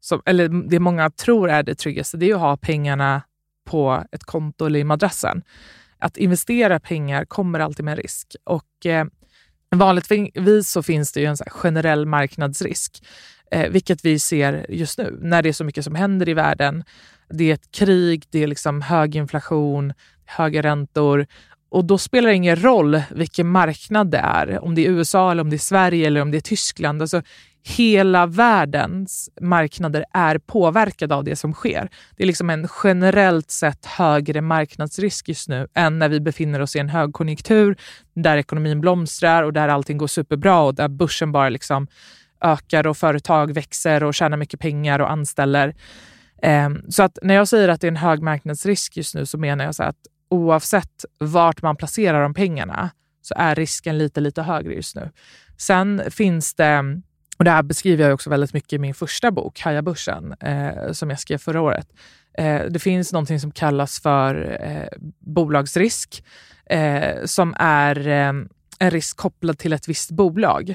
som, eller det många tror är det tryggaste, det är att ha pengarna på ett konto eller i madrassen. Att investera pengar kommer alltid med en risk. Och eh, vanligtvis så finns det ju en generell marknadsrisk, eh, vilket vi ser just nu när det är så mycket som händer i världen. Det är ett krig, det är liksom hög inflation, höga räntor och då spelar det ingen roll vilken marknad det är, om det är USA, eller om det är Sverige eller om det är Tyskland. Alltså, hela världens marknader är påverkade av det som sker. Det är liksom en generellt sett högre marknadsrisk just nu än när vi befinner oss i en högkonjunktur där ekonomin blomstrar och där allting går superbra och där börsen bara liksom ökar och företag växer och tjänar mycket pengar och anställer. Ehm, så att när jag säger att det är en hög marknadsrisk just nu så menar jag så att oavsett vart man placerar de pengarna så är risken lite, lite högre just nu. Sen finns det, och det här beskriver jag också väldigt mycket i min första bok, Haja börsen, eh, som jag skrev förra året. Eh, det finns någonting som kallas för eh, bolagsrisk, eh, som är eh, en risk kopplad till ett visst bolag.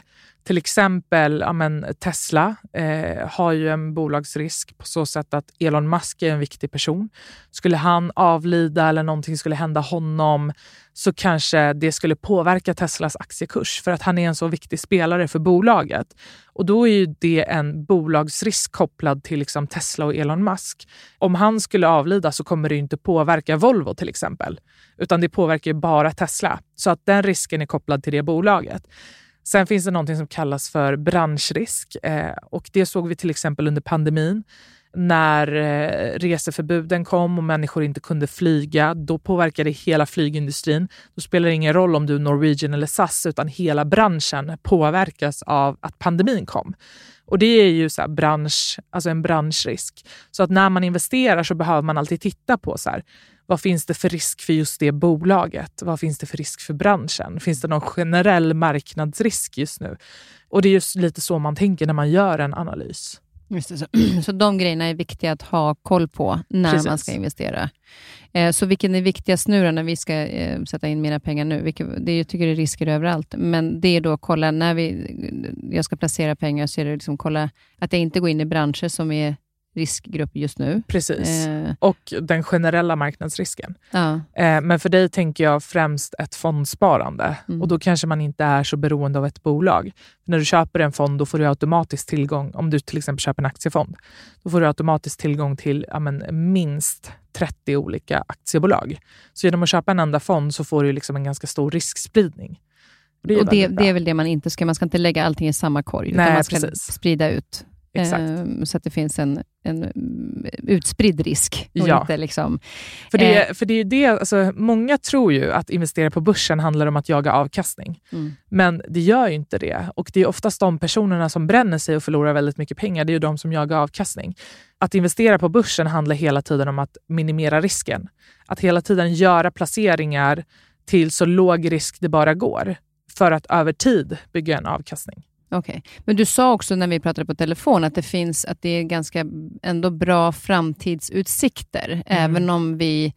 Till exempel ja, men Tesla eh, har ju en bolagsrisk på så sätt att Elon Musk är en viktig person. Skulle han avlida eller någonting skulle hända honom så kanske det skulle påverka Teslas aktiekurs för att han är en så viktig spelare för bolaget. Och då är ju det en bolagsrisk kopplad till liksom Tesla och Elon Musk. Om han skulle avlida så kommer det inte påverka Volvo till exempel, utan det påverkar bara Tesla. Så att den risken är kopplad till det bolaget. Sen finns det någonting som kallas för branschrisk eh, och det såg vi till exempel under pandemin. När eh, reseförbuden kom och människor inte kunde flyga, då påverkade hela flygindustrin. Då spelar det ingen roll om du är Norwegian eller SAS, utan hela branschen påverkas av att pandemin kom. Och det är ju så bransch, alltså en branschrisk. Så att när man investerar så behöver man alltid titta på så här, vad finns det för risk för just det bolaget? Vad finns det för risk för branschen? Finns det någon generell marknadsrisk just nu? Och det är just lite så man tänker när man gör en analys. Just det, så, så de grejerna är viktiga att ha koll på när Precis. man ska investera. Eh, så vilken är viktigast nu då, när vi ska eh, sätta in mina pengar nu? Vilket, det, jag tycker det är risker överallt, men det är då att kolla när vi, jag ska placera pengar, så är det liksom kolla att jag inte går in i branscher som är riskgrupp just nu. Precis, eh. och den generella marknadsrisken. Ja. Eh, men för dig tänker jag främst ett fondsparande mm. och då kanske man inte är så beroende av ett bolag. När du köper en fond då får du automatiskt tillgång, om du till exempel köper en aktiefond, då får du automatiskt tillgång till ja, men, minst 30 olika aktiebolag. Så genom att köpa en enda fond så får du liksom en ganska stor riskspridning. Det och det, det, är väl det man inte ska, man ska inte lägga allting i samma korg, Nej, utan man ska precis. sprida ut. Eh, så att det finns en, en mm, utspridd risk. ja. inte liksom, för, det, eh, för det är det, alltså, många tror ju att investera på börsen handlar om att jaga avkastning. Mm. Men det gör ju inte det. Och det är oftast de personerna som bränner sig och förlorar väldigt mycket pengar, det är ju de som jagar avkastning. Att investera på börsen handlar hela tiden om att minimera risken. Att hela tiden göra placeringar till så låg risk det bara går för att över tid bygga en avkastning. Okej, okay. men du sa också när vi pratade på telefon att det finns att det är ganska ändå bra framtidsutsikter, mm. även om vi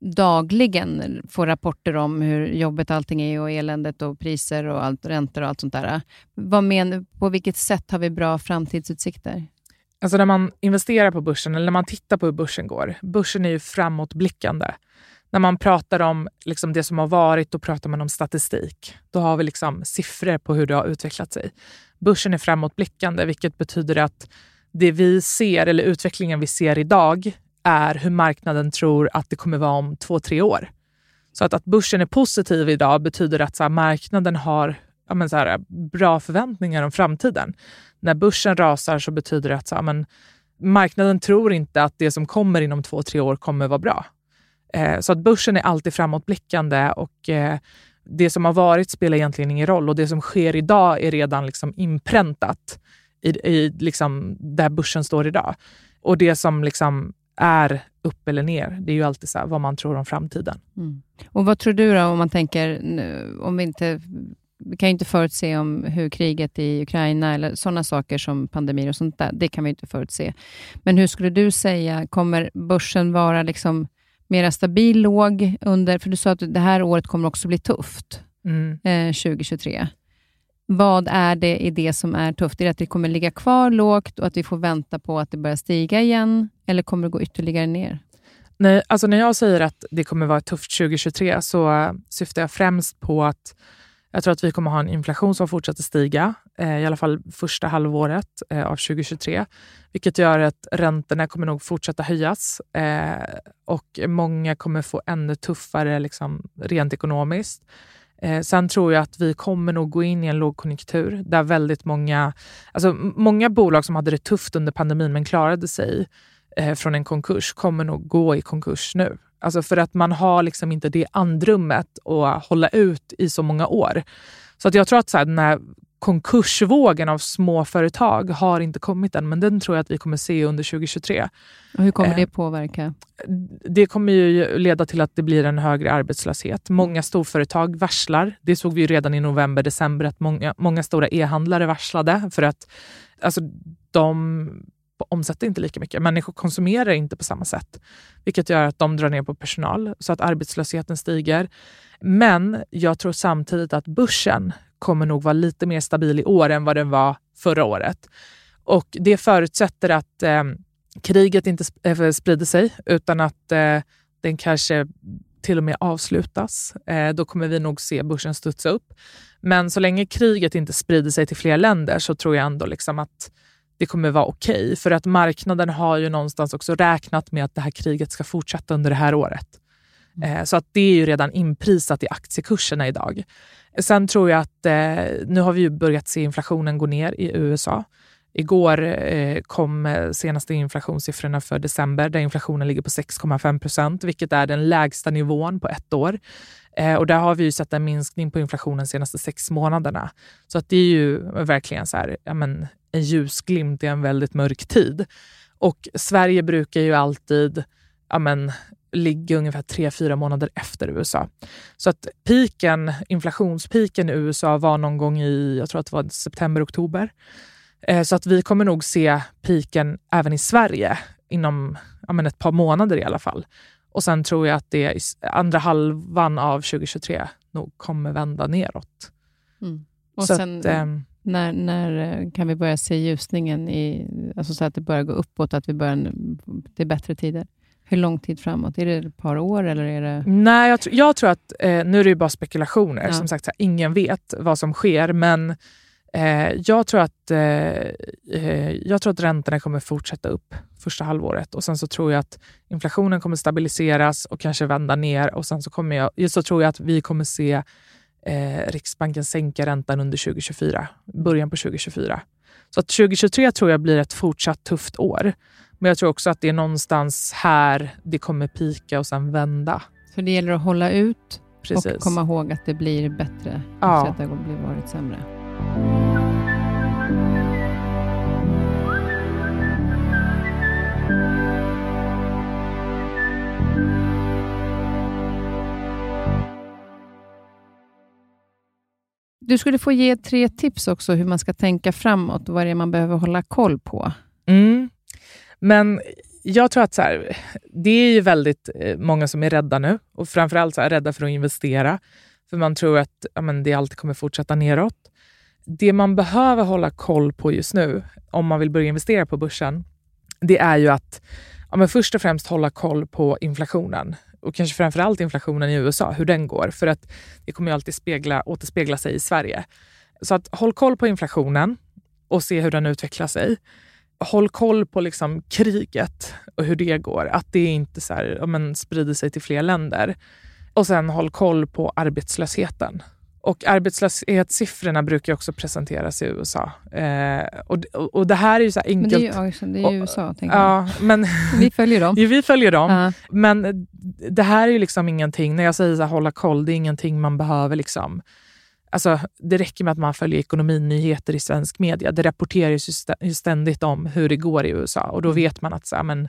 dagligen får rapporter om hur jobbet allting är och eländet och priser och allt, räntor och allt sånt där. Vad men, på vilket sätt har vi bra framtidsutsikter? Alltså när man investerar på börsen eller när man tittar på hur börsen går. Börsen är ju framåtblickande när man pratar om liksom det som har varit, då pratar man om statistik. Då har vi liksom siffror på hur det har utvecklat sig. Börsen är framåtblickande, vilket betyder att det vi ser, eller utvecklingen vi ser idag, är hur marknaden tror att det kommer vara om två, tre år. Så att, att börsen är positiv idag betyder att så här, marknaden har ja, men så här, bra förväntningar om framtiden. När börsen rasar så betyder det att så här, men, marknaden tror inte att det som kommer inom två, tre år kommer vara bra. Eh, så att börsen är alltid framåtblickande och eh, det som har varit spelar egentligen ingen roll och det som sker idag är redan liksom inpräntat i, i liksom där börsen står idag. Och det som liksom är upp eller ner, det är ju alltid så vad man tror om framtiden. Mm. Och Vad tror du då, om man tänker, om vi inte vi kan ju inte förutse om hur kriget i Ukraina eller sådana saker som pandemier och sånt där, det kan vi inte förutse. Men hur skulle du säga, kommer börsen vara liksom mera stabil låg under, för du sa att det här året kommer också bli tufft, Mm. eh, 2023. Vad är det i det som är tufft? Är det att det kommer ligga kvar lågt och att vi får vänta på att det börjar stiga igen? Eller kommer det gå ytterligare ner? Nej, alltså när jag säger att det kommer vara tufft 2023 så syftar jag främst på att jag tror att vi kommer ha en inflation som fortsätter stiga, Eh, i alla fall första halvåret eh, av 2023. Vilket gör att räntorna kommer nog fortsätta höjas eh, och många kommer få ännu tuffare liksom, rent ekonomiskt. Eh, sen tror jag att vi kommer nog gå in i en lågkonjunktur där väldigt många, alltså många bolag som hade det tufft under pandemin men klarade sig eh, från en konkurs kommer nog gå i konkurs nu. Alltså för att man har liksom inte det andrummet att hålla ut i så många år. Så att jag tror att så här, den här konkursvågen av småföretag har inte kommit än, men den tror jag att vi kommer se under 2023. Och hur kommer Eh, det påverka? Det kommer ju leda till att det blir en högre arbetslöshet. Många storföretag varslar. Det såg vi ju redan i november, december att många, många stora e-handlare varslade för att alltså, de omsätter inte lika mycket. Människor konsumerar inte på samma sätt, vilket gör att de drar ner på personal så att arbetslösheten stiger. Men jag tror samtidigt att börsen kommer nog vara lite mer stabil i år än vad den var förra året. Och det förutsätter att eh, kriget inte eh, sprider sig utan att eh, den kanske till och med avslutas. Eh, då kommer vi nog se börsen studsa upp. Men så länge kriget inte sprider sig till fler länder så tror jag ändå liksom att det kommer vara okej. För att marknaden har ju någonstans också räknat med att det här kriget ska fortsätta under det här året. Eh, så att det är ju redan inprisat i aktiekurserna idag. Sen tror jag att eh, nu har vi ju börjat se inflationen gå ner i USA. Igår eh, kom eh, senaste inflationssiffrorna för december där inflationen ligger på 6,5 procent, vilket är den lägsta nivån på ett år. Eh, och där har vi ju sett en minskning på inflationen de senaste sex månaderna. Så att det är ju verkligen så här, ja, men, en ljusglimt i en väldigt mörk tid. Och Sverige brukar ju alltid ja, men, ligga ungefär tre fyra månader efter USA. Så att piken, inflationspiken i USA var någon gång i, jag tror att det var september, oktober. Eh, Så att vi kommer nog se piken även i Sverige inom ja, men ett par månader i alla fall. Och sen tror jag att det i andra halvan av 2023 nog kommer vända neråt. Och Så sen, att, ehm, när, när eh, kan vi börja se ljusningen, i, alltså så att det börjar gå uppåt, att vi börjar, det är bättre tider? Hur lång tid framåt? Är det ett par år eller är det... Nej, jag, tr- jag tror att, eh, nu är det ju bara spekulationer, Ja. som sagt, här, ingen vet vad som sker, men eh, jag, tror att, eh, eh, jag tror att räntorna kommer fortsätta upp första halvåret och sen så tror jag att inflationen kommer stabiliseras och kanske vända ner och sen så, kommer jag, just så tror jag att vi kommer se eh, Riksbanken sänka räntan under 2024, början på 2024. Så att 2023 tror jag blir ett fortsatt tufft år. Men jag tror också att det är någonstans här det kommer pika och sen vända. Så det gäller att hålla ut Precis. och komma ihåg att det blir bättre Ja. efter att det har varit sämre. Du skulle få ge tre tips också hur man ska tänka framåt och vad det är man behöver hålla koll på. Mm. Men jag tror att så här, det är ju väldigt eh, många som är rädda nu och framförallt så här, rädda för att investera. För man tror att ja, men det alltid kommer fortsätta neråt. Det man behöver hålla koll på just nu om man vill börja investera på börsen, det är ju att ja, men först och främst hålla koll på inflationen och kanske framförallt inflationen i USA, hur den går. För att det kommer ju alltid spegla, återspegla sig i Sverige. Så att håll koll på inflationen och se hur den utvecklar sig håll koll på liksom kriget och hur det går. Att det inte så här, ja, men, sprider sig till fler länder. Och sen håll koll på arbetslösheten. Och arbetslöshetssiffrorna brukar också presenteras i USA. Eh, och, och, det här är ju så här Men enkelt. det är ju, ja, just det, är ju Och- USA, tänker jag. ja, men Vi följer dem. vi följer dem. Ja. Men det här är ju liksom ingenting, när jag säger så här, hålla koll, det är ingenting man behöver liksom Alltså, det räcker med att man följer ekonominyheter i svensk media. Det rapporteras ju stä- ju ständigt om hur det går i USA och då vet man att så här, men,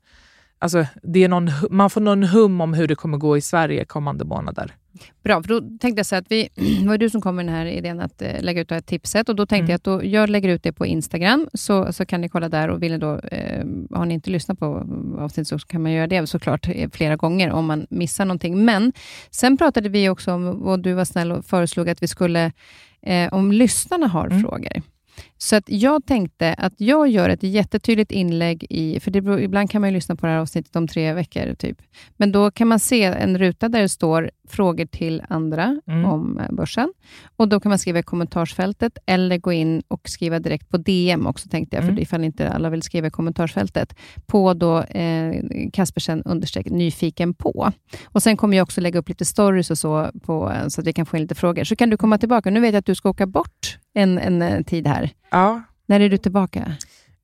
alltså, det är någon, man får någon hum om hur det kommer gå i Sverige kommande månader. Bra, för då tänkte jag så att vi, det var du som kom med den här idén att eh, lägga ut det här tipset och då tänkte Mm. jag att då, jag lägger ut det på Instagram, så, så kan ni kolla där och vill ni då, eh, har ni inte lyssnat på avsnittet så kan man göra det såklart eh, flera gånger om man missar någonting. Men sen pratade vi också om, och du var snäll och föreslog att vi skulle, eh, om lyssnarna har Mm. frågor. Så att jag tänkte att jag gör ett jättetydligt inlägg i, för det beror, ibland kan man ju lyssna på det här avsnittet om tre veckor, typ. Men då kan man se en ruta där det står frågor till andra Mm. om eh, börsen. Och Då kan man skriva i kommentarsfältet eller gå in och skriva direkt på DM också, tänkte jag, Mm. för ifall inte alla vill skriva i kommentarsfältet, på då eh, Kaspersen understreck nyfiken på. Och Sen kommer jag också lägga upp lite stories och så, på, eh, så att vi kan få in lite frågor. Så kan du komma tillbaka. Nu vet jag att du ska åka bort en, en, eh, tid här. Ja. När är du tillbaka?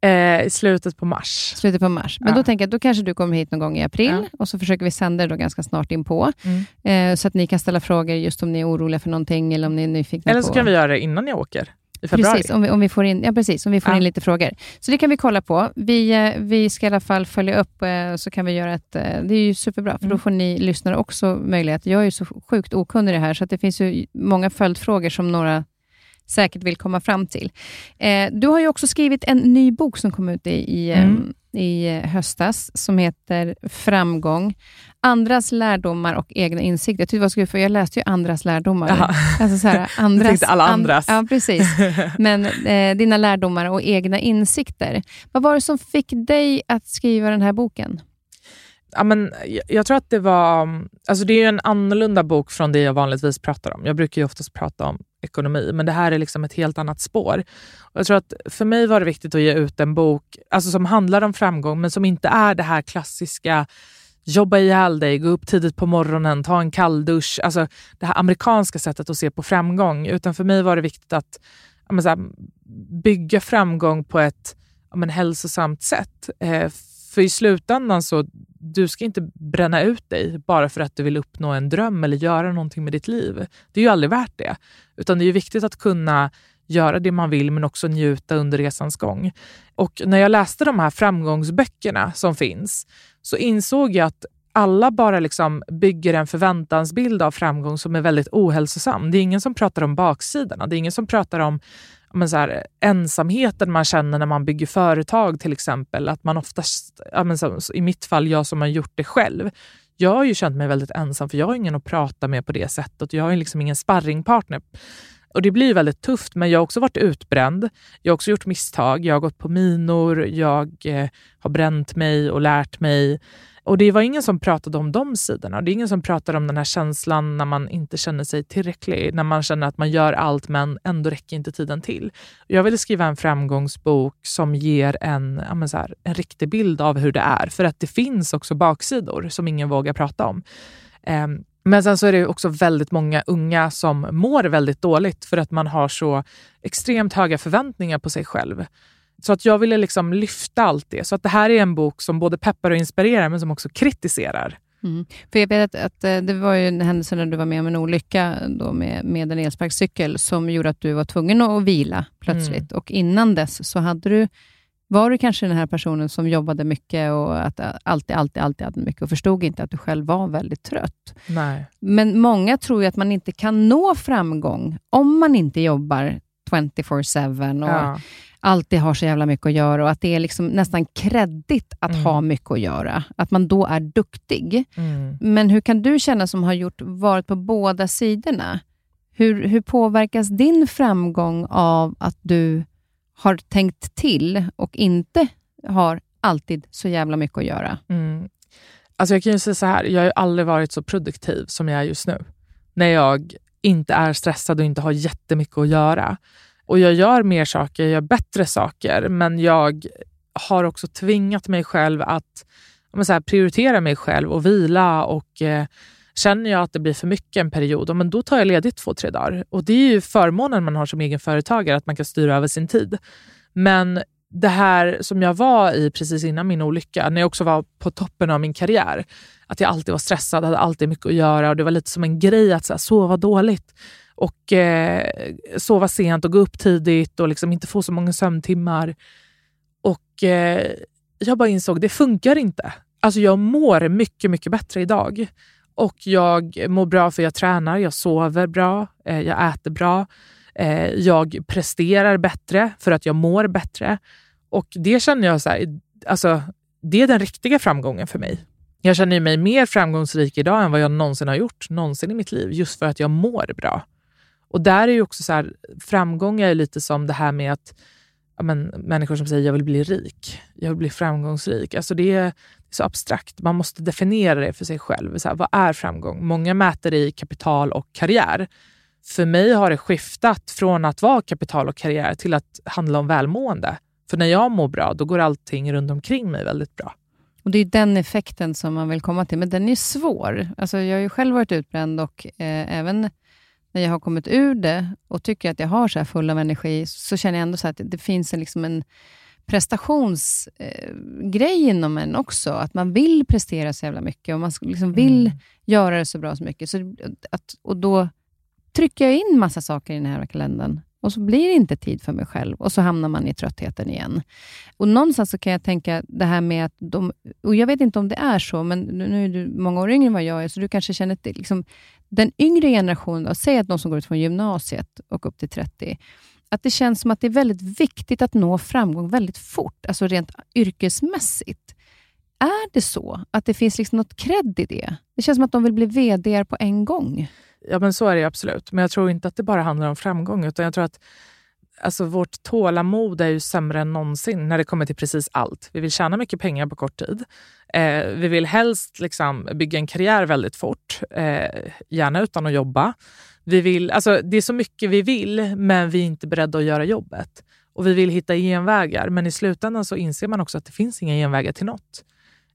Eh, slutet på mars. Slutet på mars. Men Ja. då tänker jag då kanske du kommer hit någon gång i april Ja. och så försöker vi sända det då ganska snart in på. Mm. Eh, så att ni kan ställa frågor just om ni är oroliga för någonting eller om ni är nyfikna Eller på... så kan vi göra det innan jag åker. I februari. Precis, om vi, om vi får in, ja, precis, om vi får Ja. in lite frågor. Så det kan vi kolla på. Vi, eh, vi ska i alla fall följa upp, eh, så kan vi göra ett... eh, Det är ju superbra, för då Mm. får ni lyssnare också möjlighet. Jag är ju så sjukt okunnig i det här, så det finns ju många följdfrågor som några säkert vill komma fram till. Eh, du har ju också skrivit en ny bok som kom ut i, i, Mm. i eh, höstas, som heter Framgång. Andras lärdomar och egna insikter. Jag, tyckte för jag läste ju andras lärdomar. Alltså så här, andras, alla andras. ja, precis. Men eh, dina lärdomar och egna insikter. Vad var det som fick dig att skriva den här boken? Ja, men jag, jag tror att det var... Alltså det är ju en annorlunda bok från det jag vanligtvis pratar om. Jag brukar ju oftast prata om ekonomi, men det här är liksom ett helt annat spår. Och jag tror att För mig var det viktigt att ge ut en bok alltså som handlar om framgång, men som inte är det här klassiska jobba ihjäl dig, gå upp tidigt på morgonen, ta en kalldusch. Alltså det här amerikanska sättet att se på framgång. Utan för mig var det viktigt att ja, men så här, bygga framgång på ett ja, men hälsosamt sätt. Eh, för i slutändan så du ska inte bränna ut dig bara för att du vill uppnå en dröm eller göra någonting med ditt liv. Det är ju aldrig värt det. Utan det är ju viktigt att kunna göra det man vill men också njuta under resans gång. Och när jag läste de här framgångsböckerna som finns så insåg jag att alla bara liksom bygger en förväntansbild av framgång som är väldigt ohälsosam. Det är ingen som pratar om baksidorna. Det är ingen som pratar om men så här, ensamheten man känner när man bygger företag till exempel. Att man oftast, ja, men så, I mitt fall, jag som har gjort det själv. Jag har ju känt mig väldigt ensam för jag har ingen att prata med på det sättet. Jag har liksom ingen sparringpartner. Och Det blir väldigt tufft, men jag har också varit utbränd. Jag har också gjort misstag. Jag har gått på minor, jag eh, har bränt mig och lärt mig. Och Det var ingen som pratade om de sidorna. Det är ingen som pratar om den här känslan när man inte känner sig tillräcklig. När man känner att man gör allt men ändå räcker inte tiden till. Jag ville skriva en framgångsbok som ger en, ja men så här, en riktig bild av hur det är. För att det finns också baksidor som ingen vågar prata om. Um, men sen så är det också väldigt många unga som mår väldigt dåligt för att man har så extremt höga förväntningar på sig själv. Så att jag ville liksom lyfta allt det. Så att det här är en bok som både peppar och inspirerar men som också kritiserar. Mm. För jag vet att, att eh, det var ju en händelse när du var med om en olycka då med, med en elsparkcykel som gjorde att du var tvungen att vila plötsligt. Och innan dess så hade du, var du kanske den här personen som jobbade mycket och att eh, alltid, alltid, alltid hade mycket och förstod inte att du själv var väldigt trött. Nej. Men många tror ju att man inte kan nå framgång om man inte jobbar 24-7 och Ja. Alltid har så jävla mycket att göra och att det är liksom nästan kreddigt att Mm. ha mycket att göra. Att man då är duktig. Mm. Men hur kan du känna som har gjort, varit på båda sidorna? Hur, hur påverkas din framgång av att du har tänkt till och inte har alltid så jävla mycket att göra? Mm. Alltså jag kan ju säga så här, jag har aldrig varit så produktiv som jag är just nu. När jag inte är stressad och inte har jättemycket att göra. Och jag gör mer saker, jag gör bättre saker, men jag har också tvingat mig själv att så här, prioritera mig själv och vila. och eh, Känner jag att det blir för mycket en period, men då tar jag ledigt två, tre dagar. Och Det är ju förmånen man har som egen företagare, att man kan styra över sin tid. Men det här som jag var i precis innan min olycka, när jag också var på toppen av min karriär, att jag alltid var stressad, hade alltid mycket att göra och det var lite som en grej att så här, sova dåligt och eh, sova sent och gå upp tidigt och liksom inte få så många sömntimmar. Och eh, jag bara insåg, det funkar inte. Alltså jag mår mycket, mycket bättre idag. Och jag mår bra för jag tränar, jag sover bra, eh, jag äter bra. Eh, jag presterar bättre för att jag mår bättre. Och det känner jag så här, alltså, det är den riktiga framgången för mig. Jag känner mig mer framgångsrik idag än vad jag någonsin har gjort någonsin i mitt liv, just för att jag mår bra. Och där är ju också så här, framgångar är lite som det här med att ja, men, människor som säger jag vill bli rik, jag vill bli framgångsrik. Alltså det är så abstrakt. Man måste definiera det för sig själv. Så här, vad är framgång? Många mäter det i kapital och karriär. För mig har det skiftat från att vara kapital och karriär till att handla om välmående. För när jag mår bra, då går allting runt omkring mig väldigt bra. Och Det är den effekten som man vill komma till, men den är svår. Alltså jag har ju själv varit utbränd och eh, även när jag har kommit ur det och tycker att jag har så här full av energi, så känner jag ändå så att det, finns en, liksom en prestationsgrej eh, inom en också. Att man vill prestera så jävla mycket och man liksom vill mm. göra det så bra som mycket. Så att, och då trycker jag in massa saker i den här kalendern och så blir det inte tid för mig själv och så hamnar man i tröttheten igen. Och Någonstans så kan jag tänka det här med att de, och jag vet inte om det är så, men nu är du många år yngre än vad jag är, så du kanske känner till liksom, den yngre generationen, säg att de som går ut från gymnasiet och upp till 30, att det känns som att det är väldigt viktigt att nå framgång väldigt fort, alltså rent yrkesmässigt. Är det så? Att det finns liksom något cred i det? Det känns som att de vill bli VD på en gång. Ja, men så är det absolut. Men jag tror inte att det bara handlar om framgång, utan jag tror att alltså, vårt tålamod är ju sämre än någonsin när det kommer till precis allt. Vi vill tjäna mycket pengar på kort tid. Eh, vi vill helst liksom, bygga en karriär väldigt fort, eh, gärna utan att jobba. Vi vill, alltså, det är så mycket vi vill, men vi är inte beredda att göra jobbet. Och Vi vill hitta genvägar, men i slutändan så inser man också att det finns inga genvägar till något.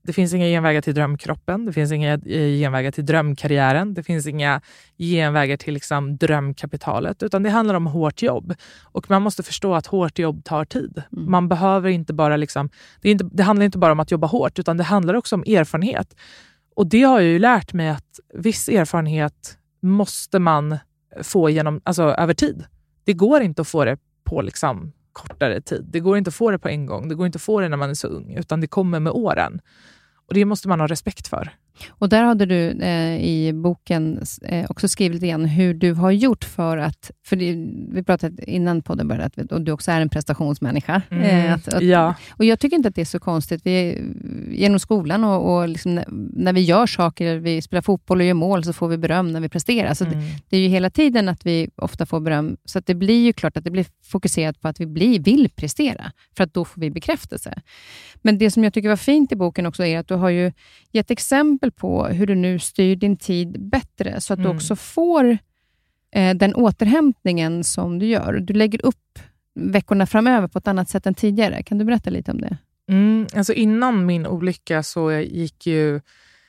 Det finns inga genvägar till drömkroppen, det finns inga eh, genvägar till drömkarriären, det finns inga genvägar till liksom drömkapitalet, utan det handlar om hårt jobb. Och man måste förstå att hårt jobb tar tid. Mm. Man behöver inte bara liksom, det, inte, det handlar inte bara om att jobba hårt, utan det handlar också om erfarenhet. Och det har jag ju lärt mig att viss erfarenhet måste man få genom, alltså, över tid. Det går inte att få det på liksom, kortare tid. Det går inte att få det på en gång. Det går inte att få det när man är så ung, utan det kommer med åren. Och Det måste man ha respekt för. Och Där hade du eh, i boken eh, också skrivit igen hur du har gjort för att... För det, vi pratade innan podden började, att och du också är en prestationsmänniska. Mm, eh, att, att, ja. Och Jag tycker inte att det är så konstigt. Vi, genom skolan och, och liksom, när vi gör saker, vi spelar fotboll och gör mål, så får vi beröm när vi presterar. Så mm. det, det, är ju hela tiden att vi ofta får beröm. Så det blir ju klart att det blir fokuserat på att vi blir, vill prestera, för att då får vi bekräftelse. Men det som jag tycker var fint i boken också är att du har ju gett exempel på hur du nu styr din tid bättre, så att mm. du också får eh, den återhämtningen som du gör. Du lägger upp veckorna framöver på ett annat sätt än tidigare. Kan du berätta lite om det? Mm, alltså innan min olycka så gick ju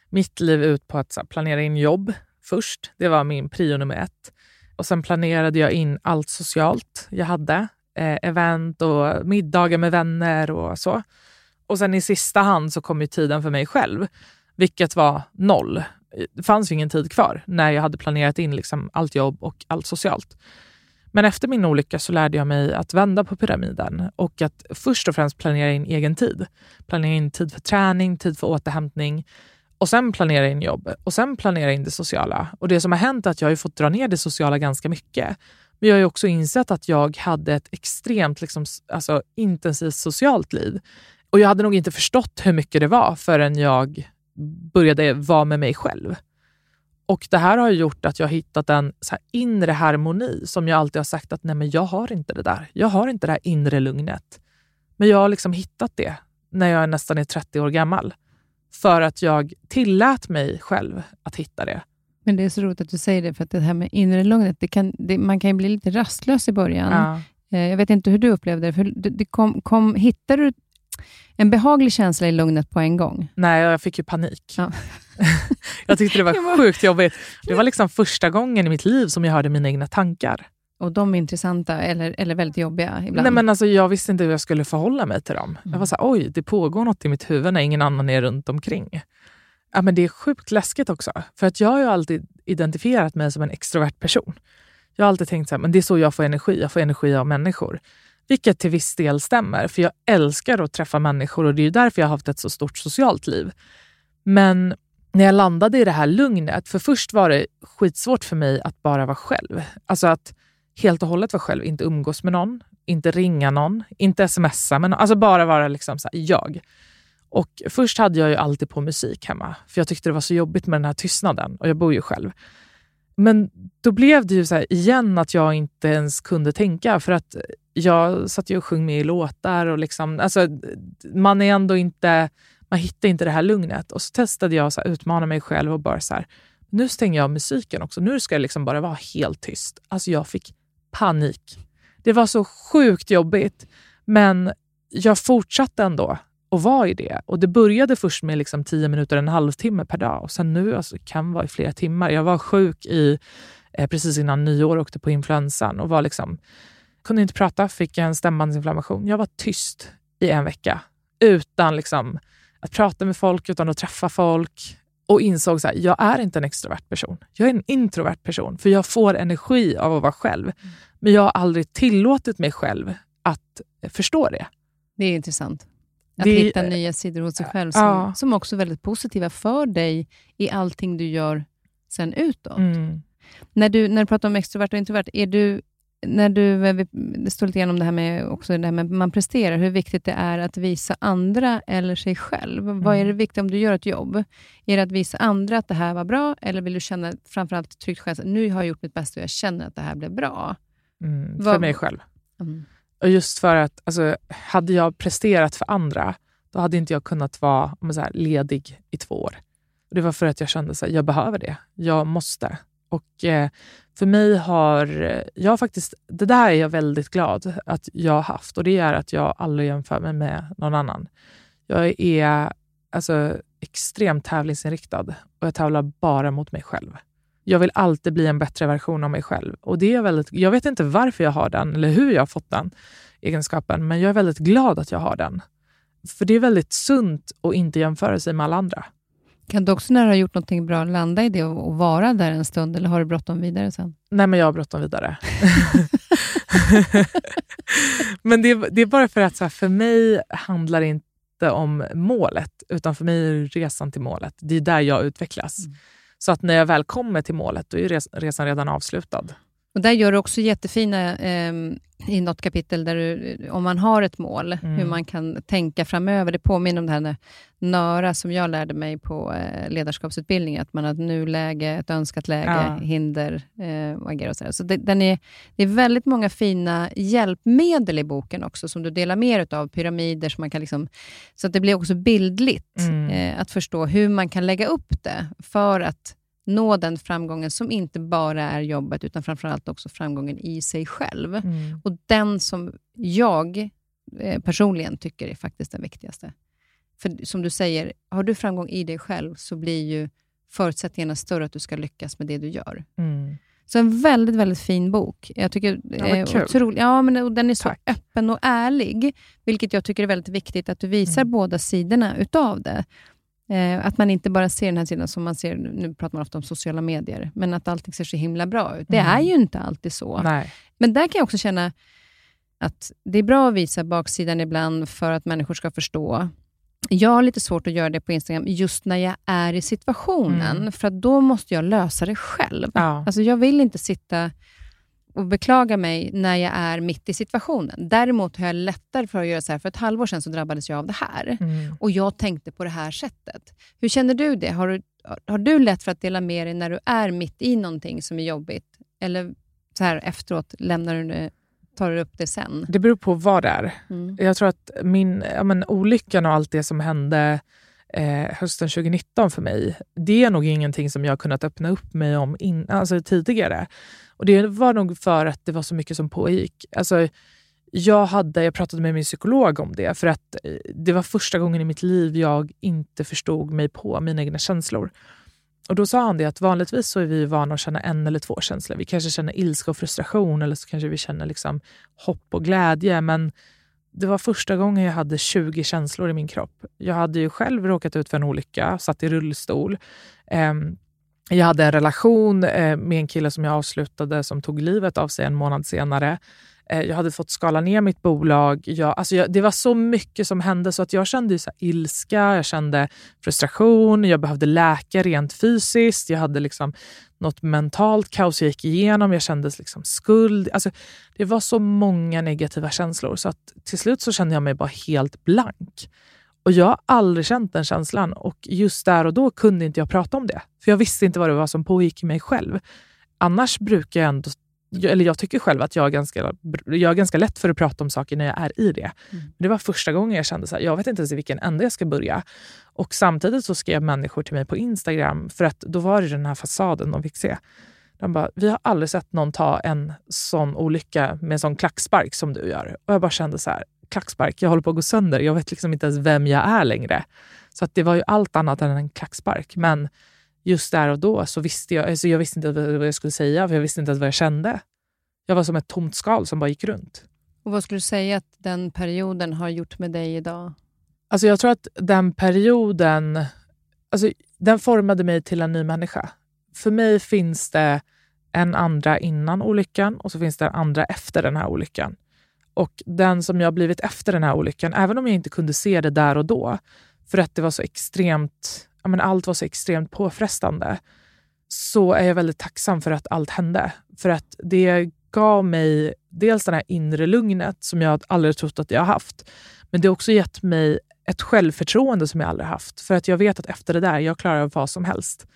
mitt liv ut på att planera in jobb först. Det var min prio nummer ett. Och Sen planerade jag in allt socialt jag hade. Eh, event och middagar med vänner och så. Och sen i sista hand så kom ju tiden för mig själv, vilket var noll. Det fanns ju ingen tid kvar när jag hade planerat in liksom allt jobb och allt socialt. Men efter min olycka så lärde jag mig att vända på pyramiden och att först och främst planera in egen tid. Planera in tid för träning, tid för återhämtning och sen planera in jobb och sen planera in det sociala. Och Det som har hänt är att jag har fått dra ner det sociala ganska mycket. Men jag har också insett att jag hade ett extremt liksom, alltså, intensivt socialt liv. Och jag hade nog inte förstått hur mycket det var förrän jag började vara med mig själv. Och Det här har gjort att jag har hittat en så inre harmoni som jag alltid har sagt att nej men jag har inte det där. Jag har inte det här inre lugnet. Men jag har liksom hittat det när jag nästan är 30 år gammal. För att jag tillät mig själv att hitta det. Men Det är så roligt att du säger det, för att det här med inre lugnet, det kan, det, man kan ju bli lite rastlös i början. Ja. Eh, jag vet inte hur du upplevde det. För det kom, kom, hittade du en behaglig känsla i lugnet på en gång? Nej, jag fick ju panik. Ja. jag tyckte det var sjukt jobbigt. Det var liksom första gången i mitt liv som jag hörde mina egna tankar. Och de är intressanta eller, eller väldigt jobbiga ibland? Nej, men alltså, jag visste inte hur jag skulle förhålla mig till dem. Mm. Jag var så här, oj, det pågår något i mitt huvud när ingen annan är runt omkring. Ja, men det är sjukt läskigt också. För att jag har ju alltid identifierat mig som en extrovert person. Jag har alltid tänkt att det är så jag får energi. Jag får energi av människor. Vilket till viss del stämmer, för jag älskar att träffa människor och det är därför jag har haft ett så stort socialt liv. Men när jag landade i det här lugnet, för först var det skitsvårt för mig att bara vara själv. Alltså att helt och hållet vara själv, inte umgås med någon, inte ringa någon, inte smsa, men alltså bara vara liksom så jag. Och Först hade jag ju alltid på musik hemma, för jag tyckte det var så jobbigt med den här tystnaden och jag bor ju själv. Men då blev det ju så igen att jag inte ens kunde tänka för att jag satt ju och sjöng med i låtar och liksom, alltså, man är ändå inte, man hittar inte det här lugnet. Och så testade jag att utmana mig själv och bara så här, nu stänger jag av musiken också. Nu ska det liksom bara vara helt tyst. Alltså jag fick panik. Det var så sjukt jobbigt, men jag fortsatte ändå att vara i det. Och Det började först med liksom tio minuter, en halvtimme per dag och sen nu alltså, kan vara i flera timmar. Jag var sjuk i, eh, precis innan nyår, och åkte på influensan och var liksom, kunde inte prata, fick en stämbandsinflammation. Jag var tyst i en vecka utan liksom, att prata med folk, utan att träffa folk och insåg att jag är inte en extrovert person. Jag är en introvert person, för jag får energi av att vara själv. Mm. Men jag har aldrig tillåtit mig själv att förstå det. Det är intressant. Att det, hitta nya sidor hos sig själv som, ja. som också är väldigt positiva för dig i allting du gör sen utåt. Mm. När, du, när du pratar om extrovert och introvert, är du, när du, det står lite grann om det här med, också det här med man presterar, hur viktigt det är att visa andra eller sig själv. Mm. Vad är det viktiga om du gör ett jobb? Är det att visa andra att det här var bra, eller vill du känna framförallt tryggt själv, nu har jag gjort mitt bästa och jag känner att det här blev bra? Mm, för Vad, mig själv. Mm. Och just för att, alltså, hade jag presterat för andra, då hade inte jag kunnat vara så här, ledig i två år. Och det var för att jag kände att jag behöver det. Jag måste. Och eh, för mig har eh, jag faktiskt, det där är jag väldigt glad att jag har haft och det är att jag aldrig jämför mig med någon annan. Jag är alltså, extremt tävlingsinriktad och jag tävlar bara mot mig själv. Jag vill alltid bli en bättre version av mig själv. Och det är väldigt, Jag vet inte varför jag har den eller hur jag har fått den egenskapen, men jag är väldigt glad att jag har den. För det är väldigt sunt att inte jämföra sig med alla andra. Kan du också när du har gjort något bra landa i det och vara där en stund, eller har du bråttom vidare sen? Nej, men jag har bråttom vidare. men det är, det är, bara för att så här, för mig handlar det inte om målet, utan för mig är det resan till målet. Det är där jag utvecklas. Mm. Så att när jag väl kommer till målet, då är resan redan avslutad. Och Där gör du också jättefina, eh, i något kapitel, där du, om man har ett mål, mm. hur man kan tänka framöver. Det påminner om det här NÖRA som jag lärde mig på eh, ledarskapsutbildningen, att man har ett nuläge, ett önskat läge, ja. hinder eh, och agera och så. så det, den är, det är väldigt många fina hjälpmedel i boken också, som du delar med av pyramider, så, man kan liksom, så att det blir också bildligt mm. eh, att förstå hur man kan lägga upp det för att nå den framgången som inte bara är jobbet, utan framförallt också framgången i sig själv. Mm. Och den som jag eh, personligen tycker är faktiskt den viktigaste. För som du säger, har du framgång i dig själv så blir ju förutsättningarna större att du ska lyckas med det du gör. Mm. Så en väldigt, väldigt fin bok. Jag tycker ja, eh, otrolig, ja, men och Den är så Tack. öppen och ärlig, vilket jag tycker är väldigt viktigt, att du visar mm. båda sidorna utav det. Eh, att man inte bara ser den här sidan som man ser, nu pratar man ofta om sociala medier, men att allting ser så himla bra ut. Det mm. är ju inte alltid så. Nej. Men där kan jag också känna att det är bra att visa baksidan ibland för att människor ska förstå. Jag har lite svårt att göra det på Instagram just när jag är i situationen, mm. för då måste jag lösa det själv. Ja. Alltså jag vill inte sitta och beklaga mig när jag är mitt i situationen. Däremot har jag lättare för att göra så här. För ett halvår sedan så drabbades jag av det här mm. och jag tänkte på det här sättet. Hur känner du det? Har du, har du lätt för att dela med dig när du är mitt i någonting som är jobbigt? Eller så här efteråt, lämnar du det, tar du upp det sen? Det beror på vad det är. Mm. Jag tror att min ja, men, olyckan och allt det som hände eh, hösten 2019 för mig, det är nog ingenting som jag har kunnat öppna upp mig om in, alltså tidigare. Och Det var nog för att det var så mycket som pågick. Alltså, jag, hade, jag pratade med min psykolog om det, för att eh, det var första gången i mitt liv jag inte förstod mig på mina egna känslor. Och Då sa han det att vanligtvis så är vi vana att känna en eller två känslor. Vi kanske känner ilska och frustration eller så kanske vi känner liksom hopp och glädje. Men det var första gången jag hade 20 känslor i min kropp. Jag hade ju själv råkat ut för en olycka, satt i rullstol. Ehm, jag hade en relation eh, med en kille som jag avslutade som tog livet av sig en månad senare. Eh, jag hade fått skala ner mitt bolag. Jag, alltså jag, det var så mycket som hände så att jag kände så ilska, jag kände frustration, jag behövde läka rent fysiskt. Jag hade liksom något mentalt kaos jag gick igenom. Jag kände liksom skuld. Alltså, det var så många negativa känslor så att till slut så kände jag mig bara helt blank. Och Jag har aldrig känt den känslan och just där och då kunde inte jag prata om det. För Jag visste inte vad det var som pågick i mig själv. Annars brukar jag ändå eller jag tycker själv att jag är, ganska, jag är ganska lätt för att prata om saker när jag är i det. Mm. Men det var första gången jag kände att jag vet inte ens i vilken ände jag ska börja. Och samtidigt så skrev människor till mig på Instagram, för att då var det den här fasaden de fick se. De bara, vi har aldrig sett någon ta en sån olycka med en sån klackspark som du gör. Och jag bara kände så här, klackspark, jag håller på att gå sönder. Jag vet liksom inte ens vem jag är längre. Så att det var ju allt annat än en klackspark. Men just där och då så visste jag, alltså jag visste inte vad jag skulle säga, för jag visste inte vad jag kände. Jag var som ett tomt skal som bara gick runt. Och Vad skulle du säga att den perioden har gjort med dig idag? Alltså jag tror att den perioden alltså den formade mig till en ny människa. För mig finns det en andra innan olyckan och så finns det en andra efter den här olyckan. Och den som jag blivit efter den här olyckan, även om jag inte kunde se det där och då, för att det var så extremt men allt var så extremt påfrestande så är jag väldigt tacksam för att allt hände. För att det gav mig dels det här inre lugnet som jag aldrig trott att jag haft. Men det har också gett mig ett självförtroende som jag aldrig haft. För att jag vet att efter det där, jag klarar av vad som helst.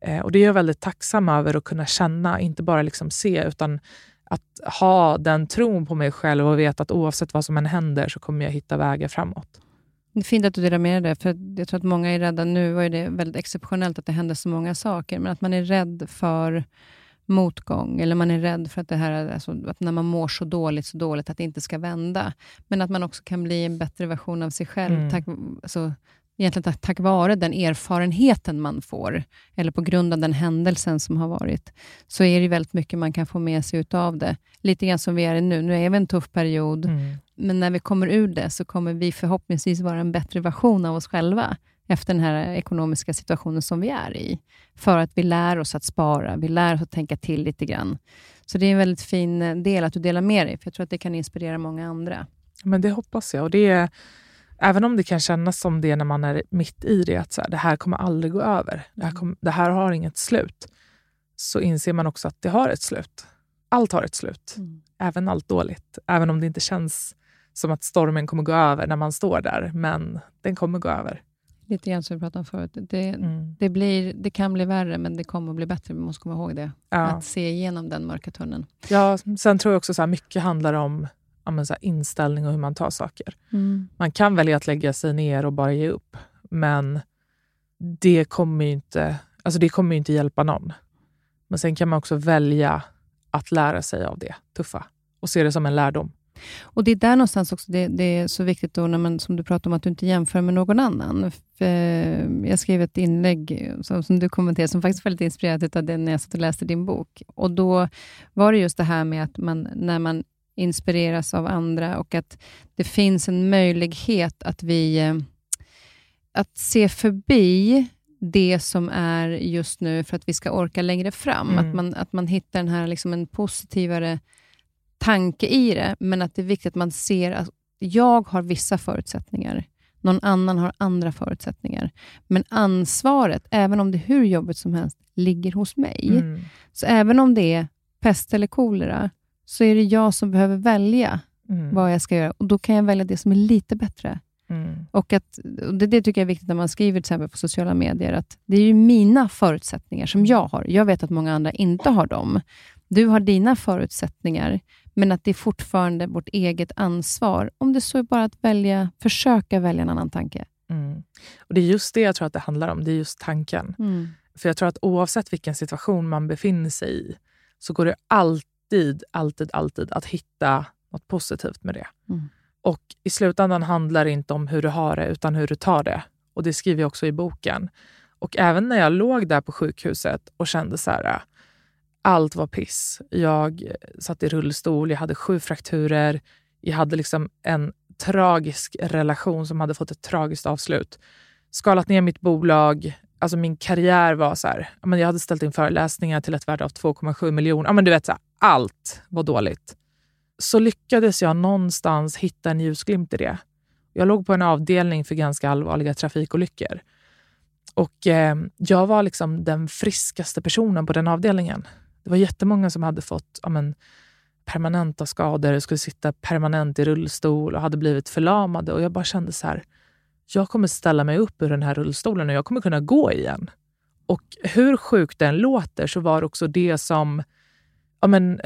Eh, och det är jag väldigt tacksam över att kunna känna, inte bara liksom se, utan att ha den tron på mig själv och veta att oavsett vad som än händer så kommer jag hitta vägar framåt. Det är fint att du delar med dig för jag tror att många är rädda. Nu var det väldigt exceptionellt att det hände så många saker, men att man är rädd för motgång, eller man är rädd för att det här, alltså, att när man mår så dåligt, så dåligt, att det inte ska vända. Men att man också kan bli en bättre version av sig själv, mm. tack, alltså, egentligen tack, vare den erfarenheten man får, eller på grund av den händelsen som har varit, så är det väldigt mycket man kan få med sig av det. Lite grann som vi är i nu. Nu är vi i en tuff period, mm. Men när vi kommer ur det, så kommer vi förhoppningsvis vara en bättre version av oss själva efter den här ekonomiska situationen som vi är i. För att vi lär oss att spara, vi lär oss att tänka till lite grann. Så det är en väldigt fin del att du delar med dig, för jag tror att det kan inspirera många andra. Men Det hoppas jag. Och det är, även om det kan kännas som det när man är mitt i det, att så här, det här kommer aldrig gå över. Det här, mm. kom, det här har inget slut. Så inser man också att det har ett slut. Allt har ett slut. Mm. Även allt dåligt. Även om det inte känns som att stormen kommer gå över när man står där. Men den kommer gå över. Lite grann som vi pratade om förut. Det, mm. det, blir, det kan bli värre, men det kommer att bli bättre. Vi måste komma ihåg det. Ja. Att se igenom den mörka tunneln. Ja, sen tror jag också att mycket handlar om ja, så inställning och hur man tar saker. Mm. Man kan välja att lägga sig ner och bara ge upp, men det kommer ju inte, alltså det kommer inte hjälpa någon. Men sen kan man också välja att lära sig av det tuffa och se det som en lärdom. Och Det är där någonstans också det, det är så viktigt, då när man, som du pratar om, att du inte jämför med någon annan. För jag skrev ett inlägg som, som du kommenterade, som faktiskt var lite inspirerat av det när jag satt och läste din bok. Och Då var det just det här med att man, när man inspireras av andra och att det finns en möjlighet att vi eh, att se förbi det som är just nu för att vi ska orka längre fram. Mm. Att, man, att man hittar den här liksom en positivare tanke i det, men att det är viktigt att man ser att jag har vissa förutsättningar. Någon annan har andra förutsättningar. Men ansvaret, även om det är hur jobbigt som helst, ligger hos mig. Mm. Så även om det är pest eller kolera, så är det jag som behöver välja mm. vad jag ska göra. Och Då kan jag välja det som är lite bättre. Mm. Och att, och det, det, tycker jag är viktigt när man skriver till exempel på sociala medier, att det är ju mina förutsättningar som jag har. Jag vet att många andra inte har dem. Du har dina förutsättningar, men att det är fortfarande vårt eget ansvar. Om det så är bara att välja, försöka välja en annan tanke. Mm. Och Det är just det jag tror att det handlar om. Det är just tanken. Mm. För jag tror att oavsett vilken situation man befinner sig i, så går det alltid, alltid, alltid att hitta något positivt med det. Mm. Och i slutändan handlar det inte om hur du har det, utan hur du tar det. Och Det skriver jag också i boken. Och även när jag låg där på sjukhuset och kände så här, allt var piss. Jag eh, satt i rullstol, jag hade sju frakturer, jag hade liksom en tragisk relation som hade fått ett tragiskt avslut. Skalat ner mitt bolag, alltså min karriär var så här, jag hade ställt in föreläsningar till ett värde av 2,7 miljoner. Men du vet, så här, allt var dåligt. så lyckades jag någonstans hitta en ljusglimt i det. Jag låg på en avdelning för ganska allvarliga trafikolyckor. Och eh, jag var liksom den friskaste personen på den avdelningen. Det var jättemånga som hade fått ja, men, permanenta skador, skulle sitta permanent i rullstol och hade blivit förlamade. Och jag bara kände så här, jag kommer ställa mig upp ur den här rullstolen och jag kommer kunna gå igen. Och hur sjukt den låter så var det också det som ja, men,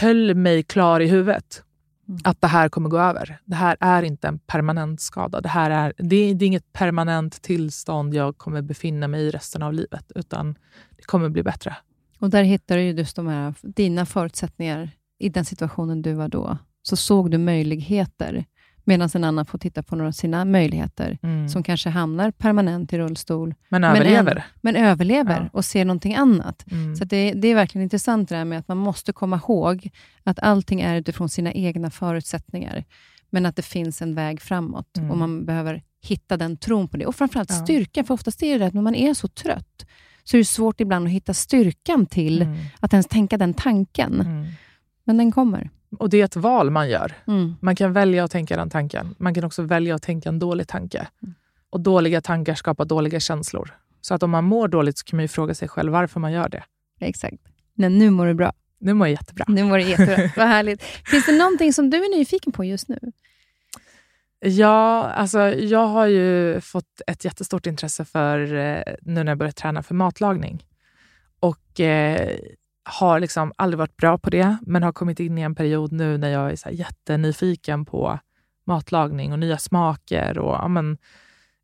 höll mig klar i huvudet. Mm. Att det här kommer gå över. Det här är inte en permanent skada. Det, här är, det är, det är inget permanent tillstånd jag kommer befinna mig i resten av livet, utan det kommer bli bättre. Och där hittar du just de här, dina förutsättningar i den situationen du var då. Så såg du möjligheter Medan en annan får titta på några av sina möjligheter, mm. som kanske hamnar permanent i rullstol. Men överlever. Men, men överlever ja. och ser någonting annat. Mm. Så det, det, är verkligen intressant det här med att man måste komma ihåg att allting är utifrån sina egna förutsättningar, men att det finns en väg framåt mm. och man behöver hitta den tron på det. Och framförallt ja. styrka, för oftast är det att när man är så trött, så är det svårt ibland att hitta styrkan till mm. att ens tänka den tanken. Mm. Men den kommer. Och det är ett val man gör. Mm. Man kan välja att tänka den tanken. Man kan också välja att tänka en dålig tanke. Och dåliga tankar skapar dåliga känslor. Så att om man mår dåligt så kan man fråga sig själv varför man gör det. Exakt. Men nu mår du bra. Nu mår jag jättebra. Nu mår du jättebra. Vad härligt. Finns det någonting som du är nyfiken på just nu? Ja, alltså jag har ju fått ett jättestort intresse för, eh, nu när jag börjat träna, för matlagning. Och eh, har liksom aldrig varit bra på det, men har kommit in i en period nu när jag är så jättenyfiken på matlagning och nya smaker och ja, men,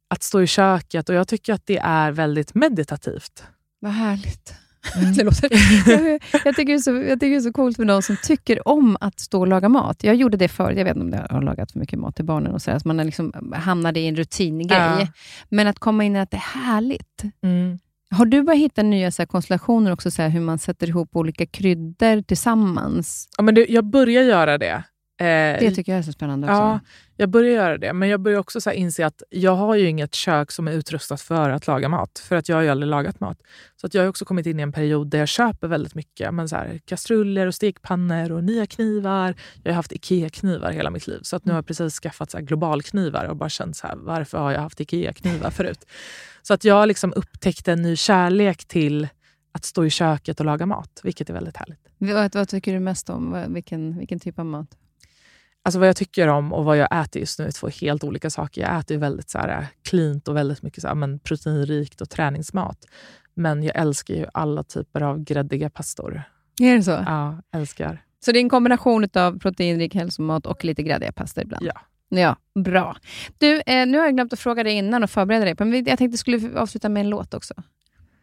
att stå i köket. Och Jag tycker att det är väldigt meditativt. Vad härligt. Mm. Det låter, jag, jag, tycker det är så, jag tycker det är så coolt med någon som tycker om att stå och laga mat. Jag gjorde det förr. Jag vet inte om jag har lagat för mycket mat till barnen. och så, att Man liksom hamnade i en rutingrej. Ja. Men att komma in i att det är härligt. Mm. Har du börjat hitta nya så här, konstellationer också, så här, hur man sätter ihop olika kryddor tillsammans? Ja, men det, jag börjar göra det. Eh, det tycker jag är så spännande också. Ja, jag börjar göra det. Men jag börjar också så inse att jag har ju inget kök som är utrustat för att laga mat. För att jag har ju aldrig lagat mat. Så att jag har också kommit in i en period där jag köper väldigt mycket. Men så här, kastruller och stekpannor och nya knivar. Jag har haft IKEA-knivar hela mitt liv. Så att nu har jag precis skaffat så här globalknivar och bara känt så här, varför har jag haft IKEA-knivar förut? Så att jag liksom upptäckte en ny kärlek till att stå i köket och laga mat, vilket är väldigt härligt. Vad, vad tycker du mest om? Vilken, vilken typ av mat? Alltså vad jag tycker om och vad jag äter just nu är två helt olika saker. Jag äter väldigt så här, cleant och väldigt mycket så här, men proteinrikt och träningsmat. Men jag älskar ju alla typer av gräddiga pastor. Är det så? Ja, älskar. Så det är en kombination av proteinrik hälsomat och lite gräddiga pastor ibland? Ja. Ja, bra. Du, eh, nu har jag glömt att fråga dig innan och förbereda dig, men jag tänkte skulle avsluta med en låt också.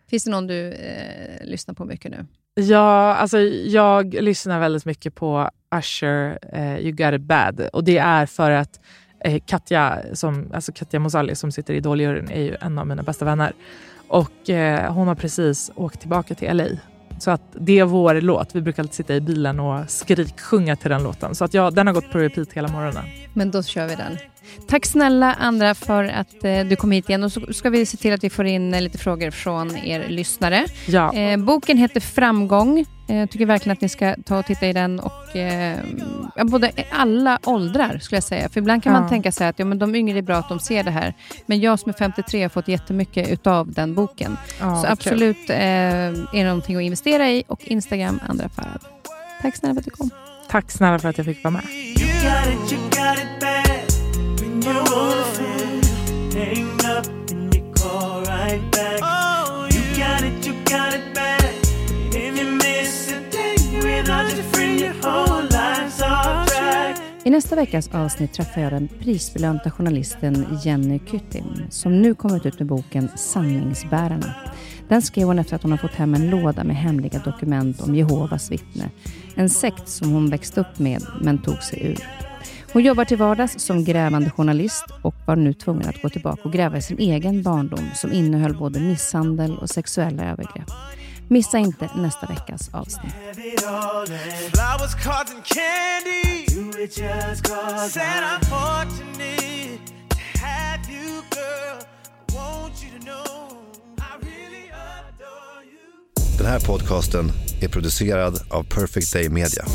Finns det någon du eh, lyssnar på mycket nu? Ja, alltså jag lyssnar väldigt mycket på Usher, eh, You got it bad. Och det är för att eh, Katja, som, alltså Katja Mosali som sitter i idol är ju en av mina bästa vänner. Och eh, hon har precis åkt tillbaka till LA. Så att det är vår låt. Vi brukar alltid sitta i bilen och skriksjunga till den låten. Så att ja, den har gått på repeat hela morgonen. Men då kör vi den. Tack snälla andra för att eh, du kom hit igen och så ska vi se till att vi får in eh, lite frågor från er lyssnare. Ja. Eh, boken heter Framgång. Eh, jag tycker verkligen att ni ska ta och titta i den och eh, både alla åldrar skulle jag säga. För ibland kan ja. man tänka sig att ja, men de yngre är bra att de ser det här. Men jag som är 53 har fått jättemycket utav den boken. Ja, så absolut eh, är det någonting att investera i och Instagram Andra Farad. Tack snälla för att du kom. Tack snälla för att jag fick vara med hang up and you call right back. Oh, you got it, you got it. If you miss a day without your friend, your whole life's off track. I nästa veckas avsnitt träffar jag den prisbelönta journalisten Jenny Kyttim som nu kommit ut med boken Sanningsbärarna. Den skrev hon efter att hon har fått hem en låda med hemliga dokument om Jehovas vittne. En sekt som hon växt upp med men tog sig ur. Hon jobbar till vardags som grävande journalist och var nu tvungen att gå tillbaka och gräva i sin egen barndom som innehöll både misshandel och sexuella övergrepp. Missa inte nästa veckas avsnitt. Den här podcasten är producerad av Perfect Day Media.